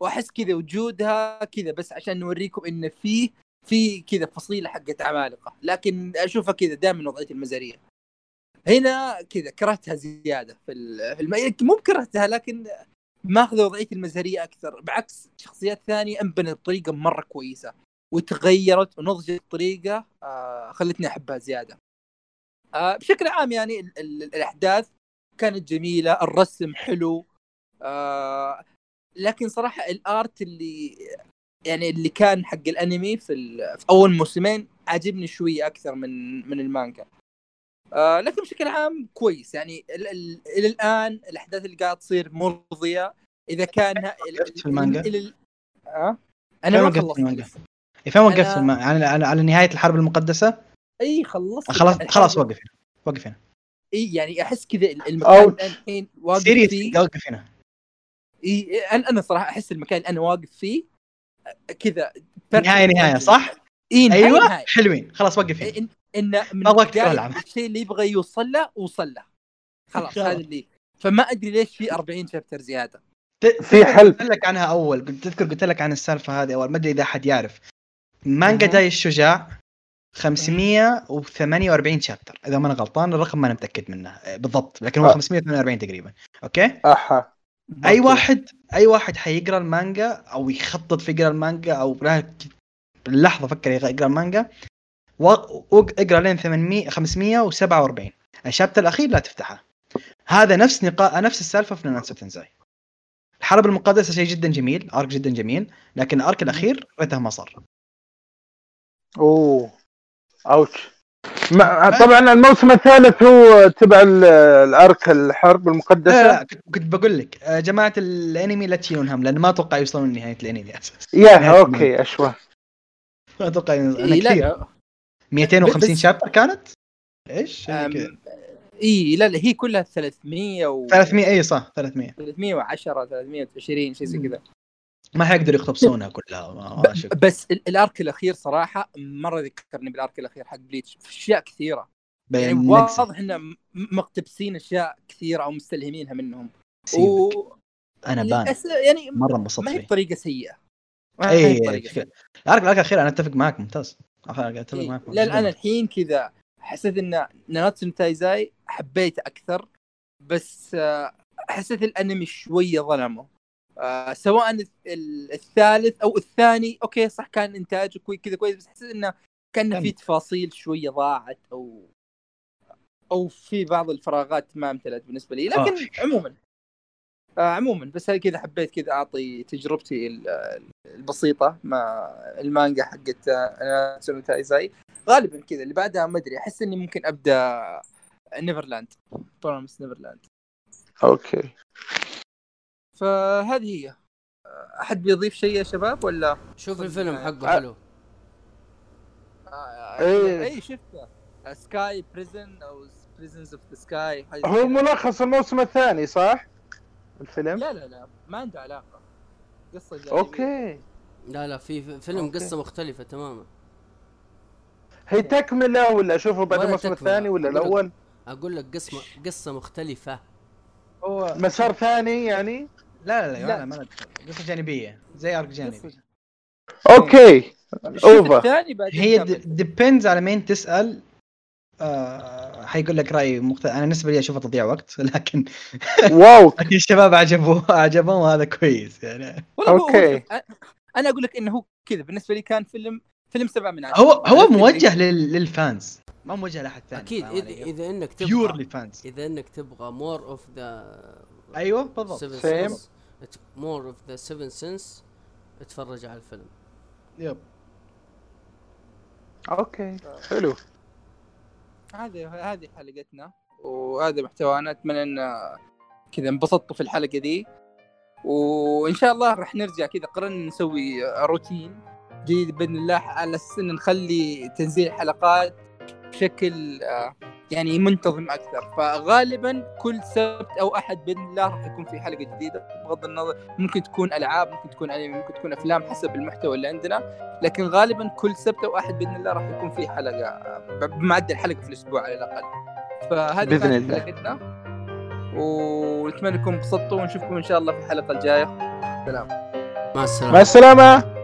وأحس كذا وجودها كذا بس عشان نوريكم إن فيه في كذا فصيلة حقت عمالقة. لكن أشوفها كذا دائما وضعية المزارية. هنا كذا كرهتها زيادة في ال- في الم... يعني مو بكرهتها لكن ماخذة وضعية المزارية أكثر بعكس شخصيات ثانية أنبنت بطريقة مرة كويسة وتغيرت ونضجت بطريقة آه خلتني أحبها زيادة. آه بشكل عام يعني ال ال الأحداث كانت جميلة، الرسم حلو آه لكن صراحة الآرت اللي يعني اللي كان حق الأنمي في, في أول موسمين عاجبني شوية أكثر من من المانجا. آه لكن بشكل عام كويس يعني ال- ال- إلى الآن الأحداث اللي قاعد تصير مرضية إذا كان في المانجا؟ ال- فين أنا ما خلصت المانجا؟ إيه، فين وقفت أنا-. على... على على نهاية الحرب المقدسة إي خلصت خلاص. خلاص وقف هنا وقف هنا إي يعني أحس كذا المكان الحين واقف فيه وقف هنا إي أنا أنا صراحة أحس المكان أنا واقف فيه كذا نهاية نهاية صح؟ إي نهاية أيوه نهاية. حلوين خلاص وقف هنا إن من. الشيء اللي يبغى يوصل له وصل له. خلاص. هذا اللي. فما أدري ليش في 40 شابتر زيادة. في حل. قلت لك عنها أول. قلت تذكر قلت لك عن السالفة هذه أول. ما أدري إذا أحد يعرف. مانجا. داي الشجاع 548 chapter إذا ما أنا غلطان الرقم ما أنا متأكد منه. آه، بالضبط. لكن هو آه. 548 تقريبا. okay؟ احا أي. واحد أي واحد حيقرأ المانجا أو يخطط في يقرأ المانجا أو باللحظه فكر يقرأ المانجا. اقرأ لين 800 547 ال chapter الأخير لا تفتحه. هذا نفس نقاء نفس السالفة في نانسو تنزاي الحرب المقدسة شيء جدا جميل ارك جدا جميل لكن الارك الأخير ريته ما صار اوه اوتش مع... طبعا الموسم الثالث هو تبع ال- الارك الحرب لا, المقدسه لا كنت كنت بقول لك يا جماعة الأنمي لا تشيلون هم لأن ما أتوقع يوصلون لنهاية الأنمي أساسا. يا أوكي اشوى ما أتوقع إي أنا لا. كثير. لا 250 بس- شابتر كانت؟ إيش؟ يعني إي لا لا هي كلها 300 و 300 إي صح 300 310 320 شيء زي كذا. ما حيقدروا يقتبسونها كلها ما. بس ال- الأرك الأخير صراحة مرة ذكرني بالأرك الأخير حق بليتش في أشياء كثيرة. يعني واضح ان مقتبسين أشياء كثيرة أو مستلهمينها منهم. و... و أنا بان. للأس- يعني مرة انبسطت ما هي بطريقة سيئة. ما هي إي بطريقة سيئة. ال arc ال arc الأخير أنا أتفق معك ممتاز. اتفق إيه. معك لا أنا الحين كذا حسيت إن ناناتسو تايزاي حبيته أكثر بس آه، حسيت الأنمي شوية ظلمه آه، سواء ال- الثالث أو الثاني أوكي صح كان انتاجه كوي كذا كويس بس حسيت إنه كان كان- في تفاصيل شوية ضاعت أو أو في بعض الفراغات ما امتلت بالنسبة لي لكن آه. عموما آه عموما بس هاي كذا حبيت كذا أعطي تجربتي ال- البسيطة مع المانجا حقت آه، ناناتسو تايزاي غالبا كذا اللي بعدها ما أدري أحس إني ممكن أبدأ نيفرلاند Promised Neverland أوكي. فهذه هي. أحد بيضيف شيء يا شباب ولا؟ شوف الفيلم حقه آه. حلو. آه، إيه. اي شفته. سكاي Prisoners أو Prisoners of the Sky هو ملخص الموسم الثاني صح؟ الفيلم؟ لا لا لا ما عنده علاقة قصة جانبية. أوكي لا لا في في فيلم أوكي. قصة مختلفة تماما هي تكملة ولا اشوفه بعد الموسم. الثاني ولا أقول لك. الأول؟ أقول لك قصة قصة مختلفة هو مسار ثاني يعني؟ لا لا لا. لا ما قصة جانبية زي arc جانبي قصة- أوكي شوف over الثاني بعدين هي كمل. depends على مين تسأل آه حيقول لك رأي مختلف أنا بالنسبة لي اشوفها تضييع وقت لكن wow! لكن الشباب عجبوه عجبهم وهذا كويس يعني. أ- أنا أقول لك إنه هو كذا بالنسبة لي كان فيلم فيلم سبعة من عشرة. هو هو موجه لل- لل fans. ما موجه لأحد ثاني أكيد فاهم اذا إنك purely تبغى fans إذا إنك تبغى more of the أيوه بالضبط. Same. more of the Seven Sins اتفرج على الفيلم. يب. أوكي. حلو. هذه هذه حلقتنا وهذا محتوانا أتمنى ان كذا انبسطتوا في الحلقة دي وإن شاء الله راح نرجع كذا قررنا نسوي روتين جديد بإذن الله على أساس نخلي تنزيل الحلقات بشكل آه، يعني منتظم أكثر. فغالبا كل سبت أو أحد بإذن الله راح يكون في حلقة جديدة. بغض النظر ممكن تكون ألعاب ممكن تكون أنمي ممكن تكون أفلام حسب المحتوى اللي عندنا. لكن غالبا كل سبت أو أحد بإذن الله راح يكون في حلقة آه، بمعدل حلقة في الأسبوع على الأقل. فهذه كانت الله. حلقتنا. ونتمنى انكم انبسطتوا ونشوفكم إن شاء الله في الحلقة الجاية. سلام. مع السلامة. مع السلامة.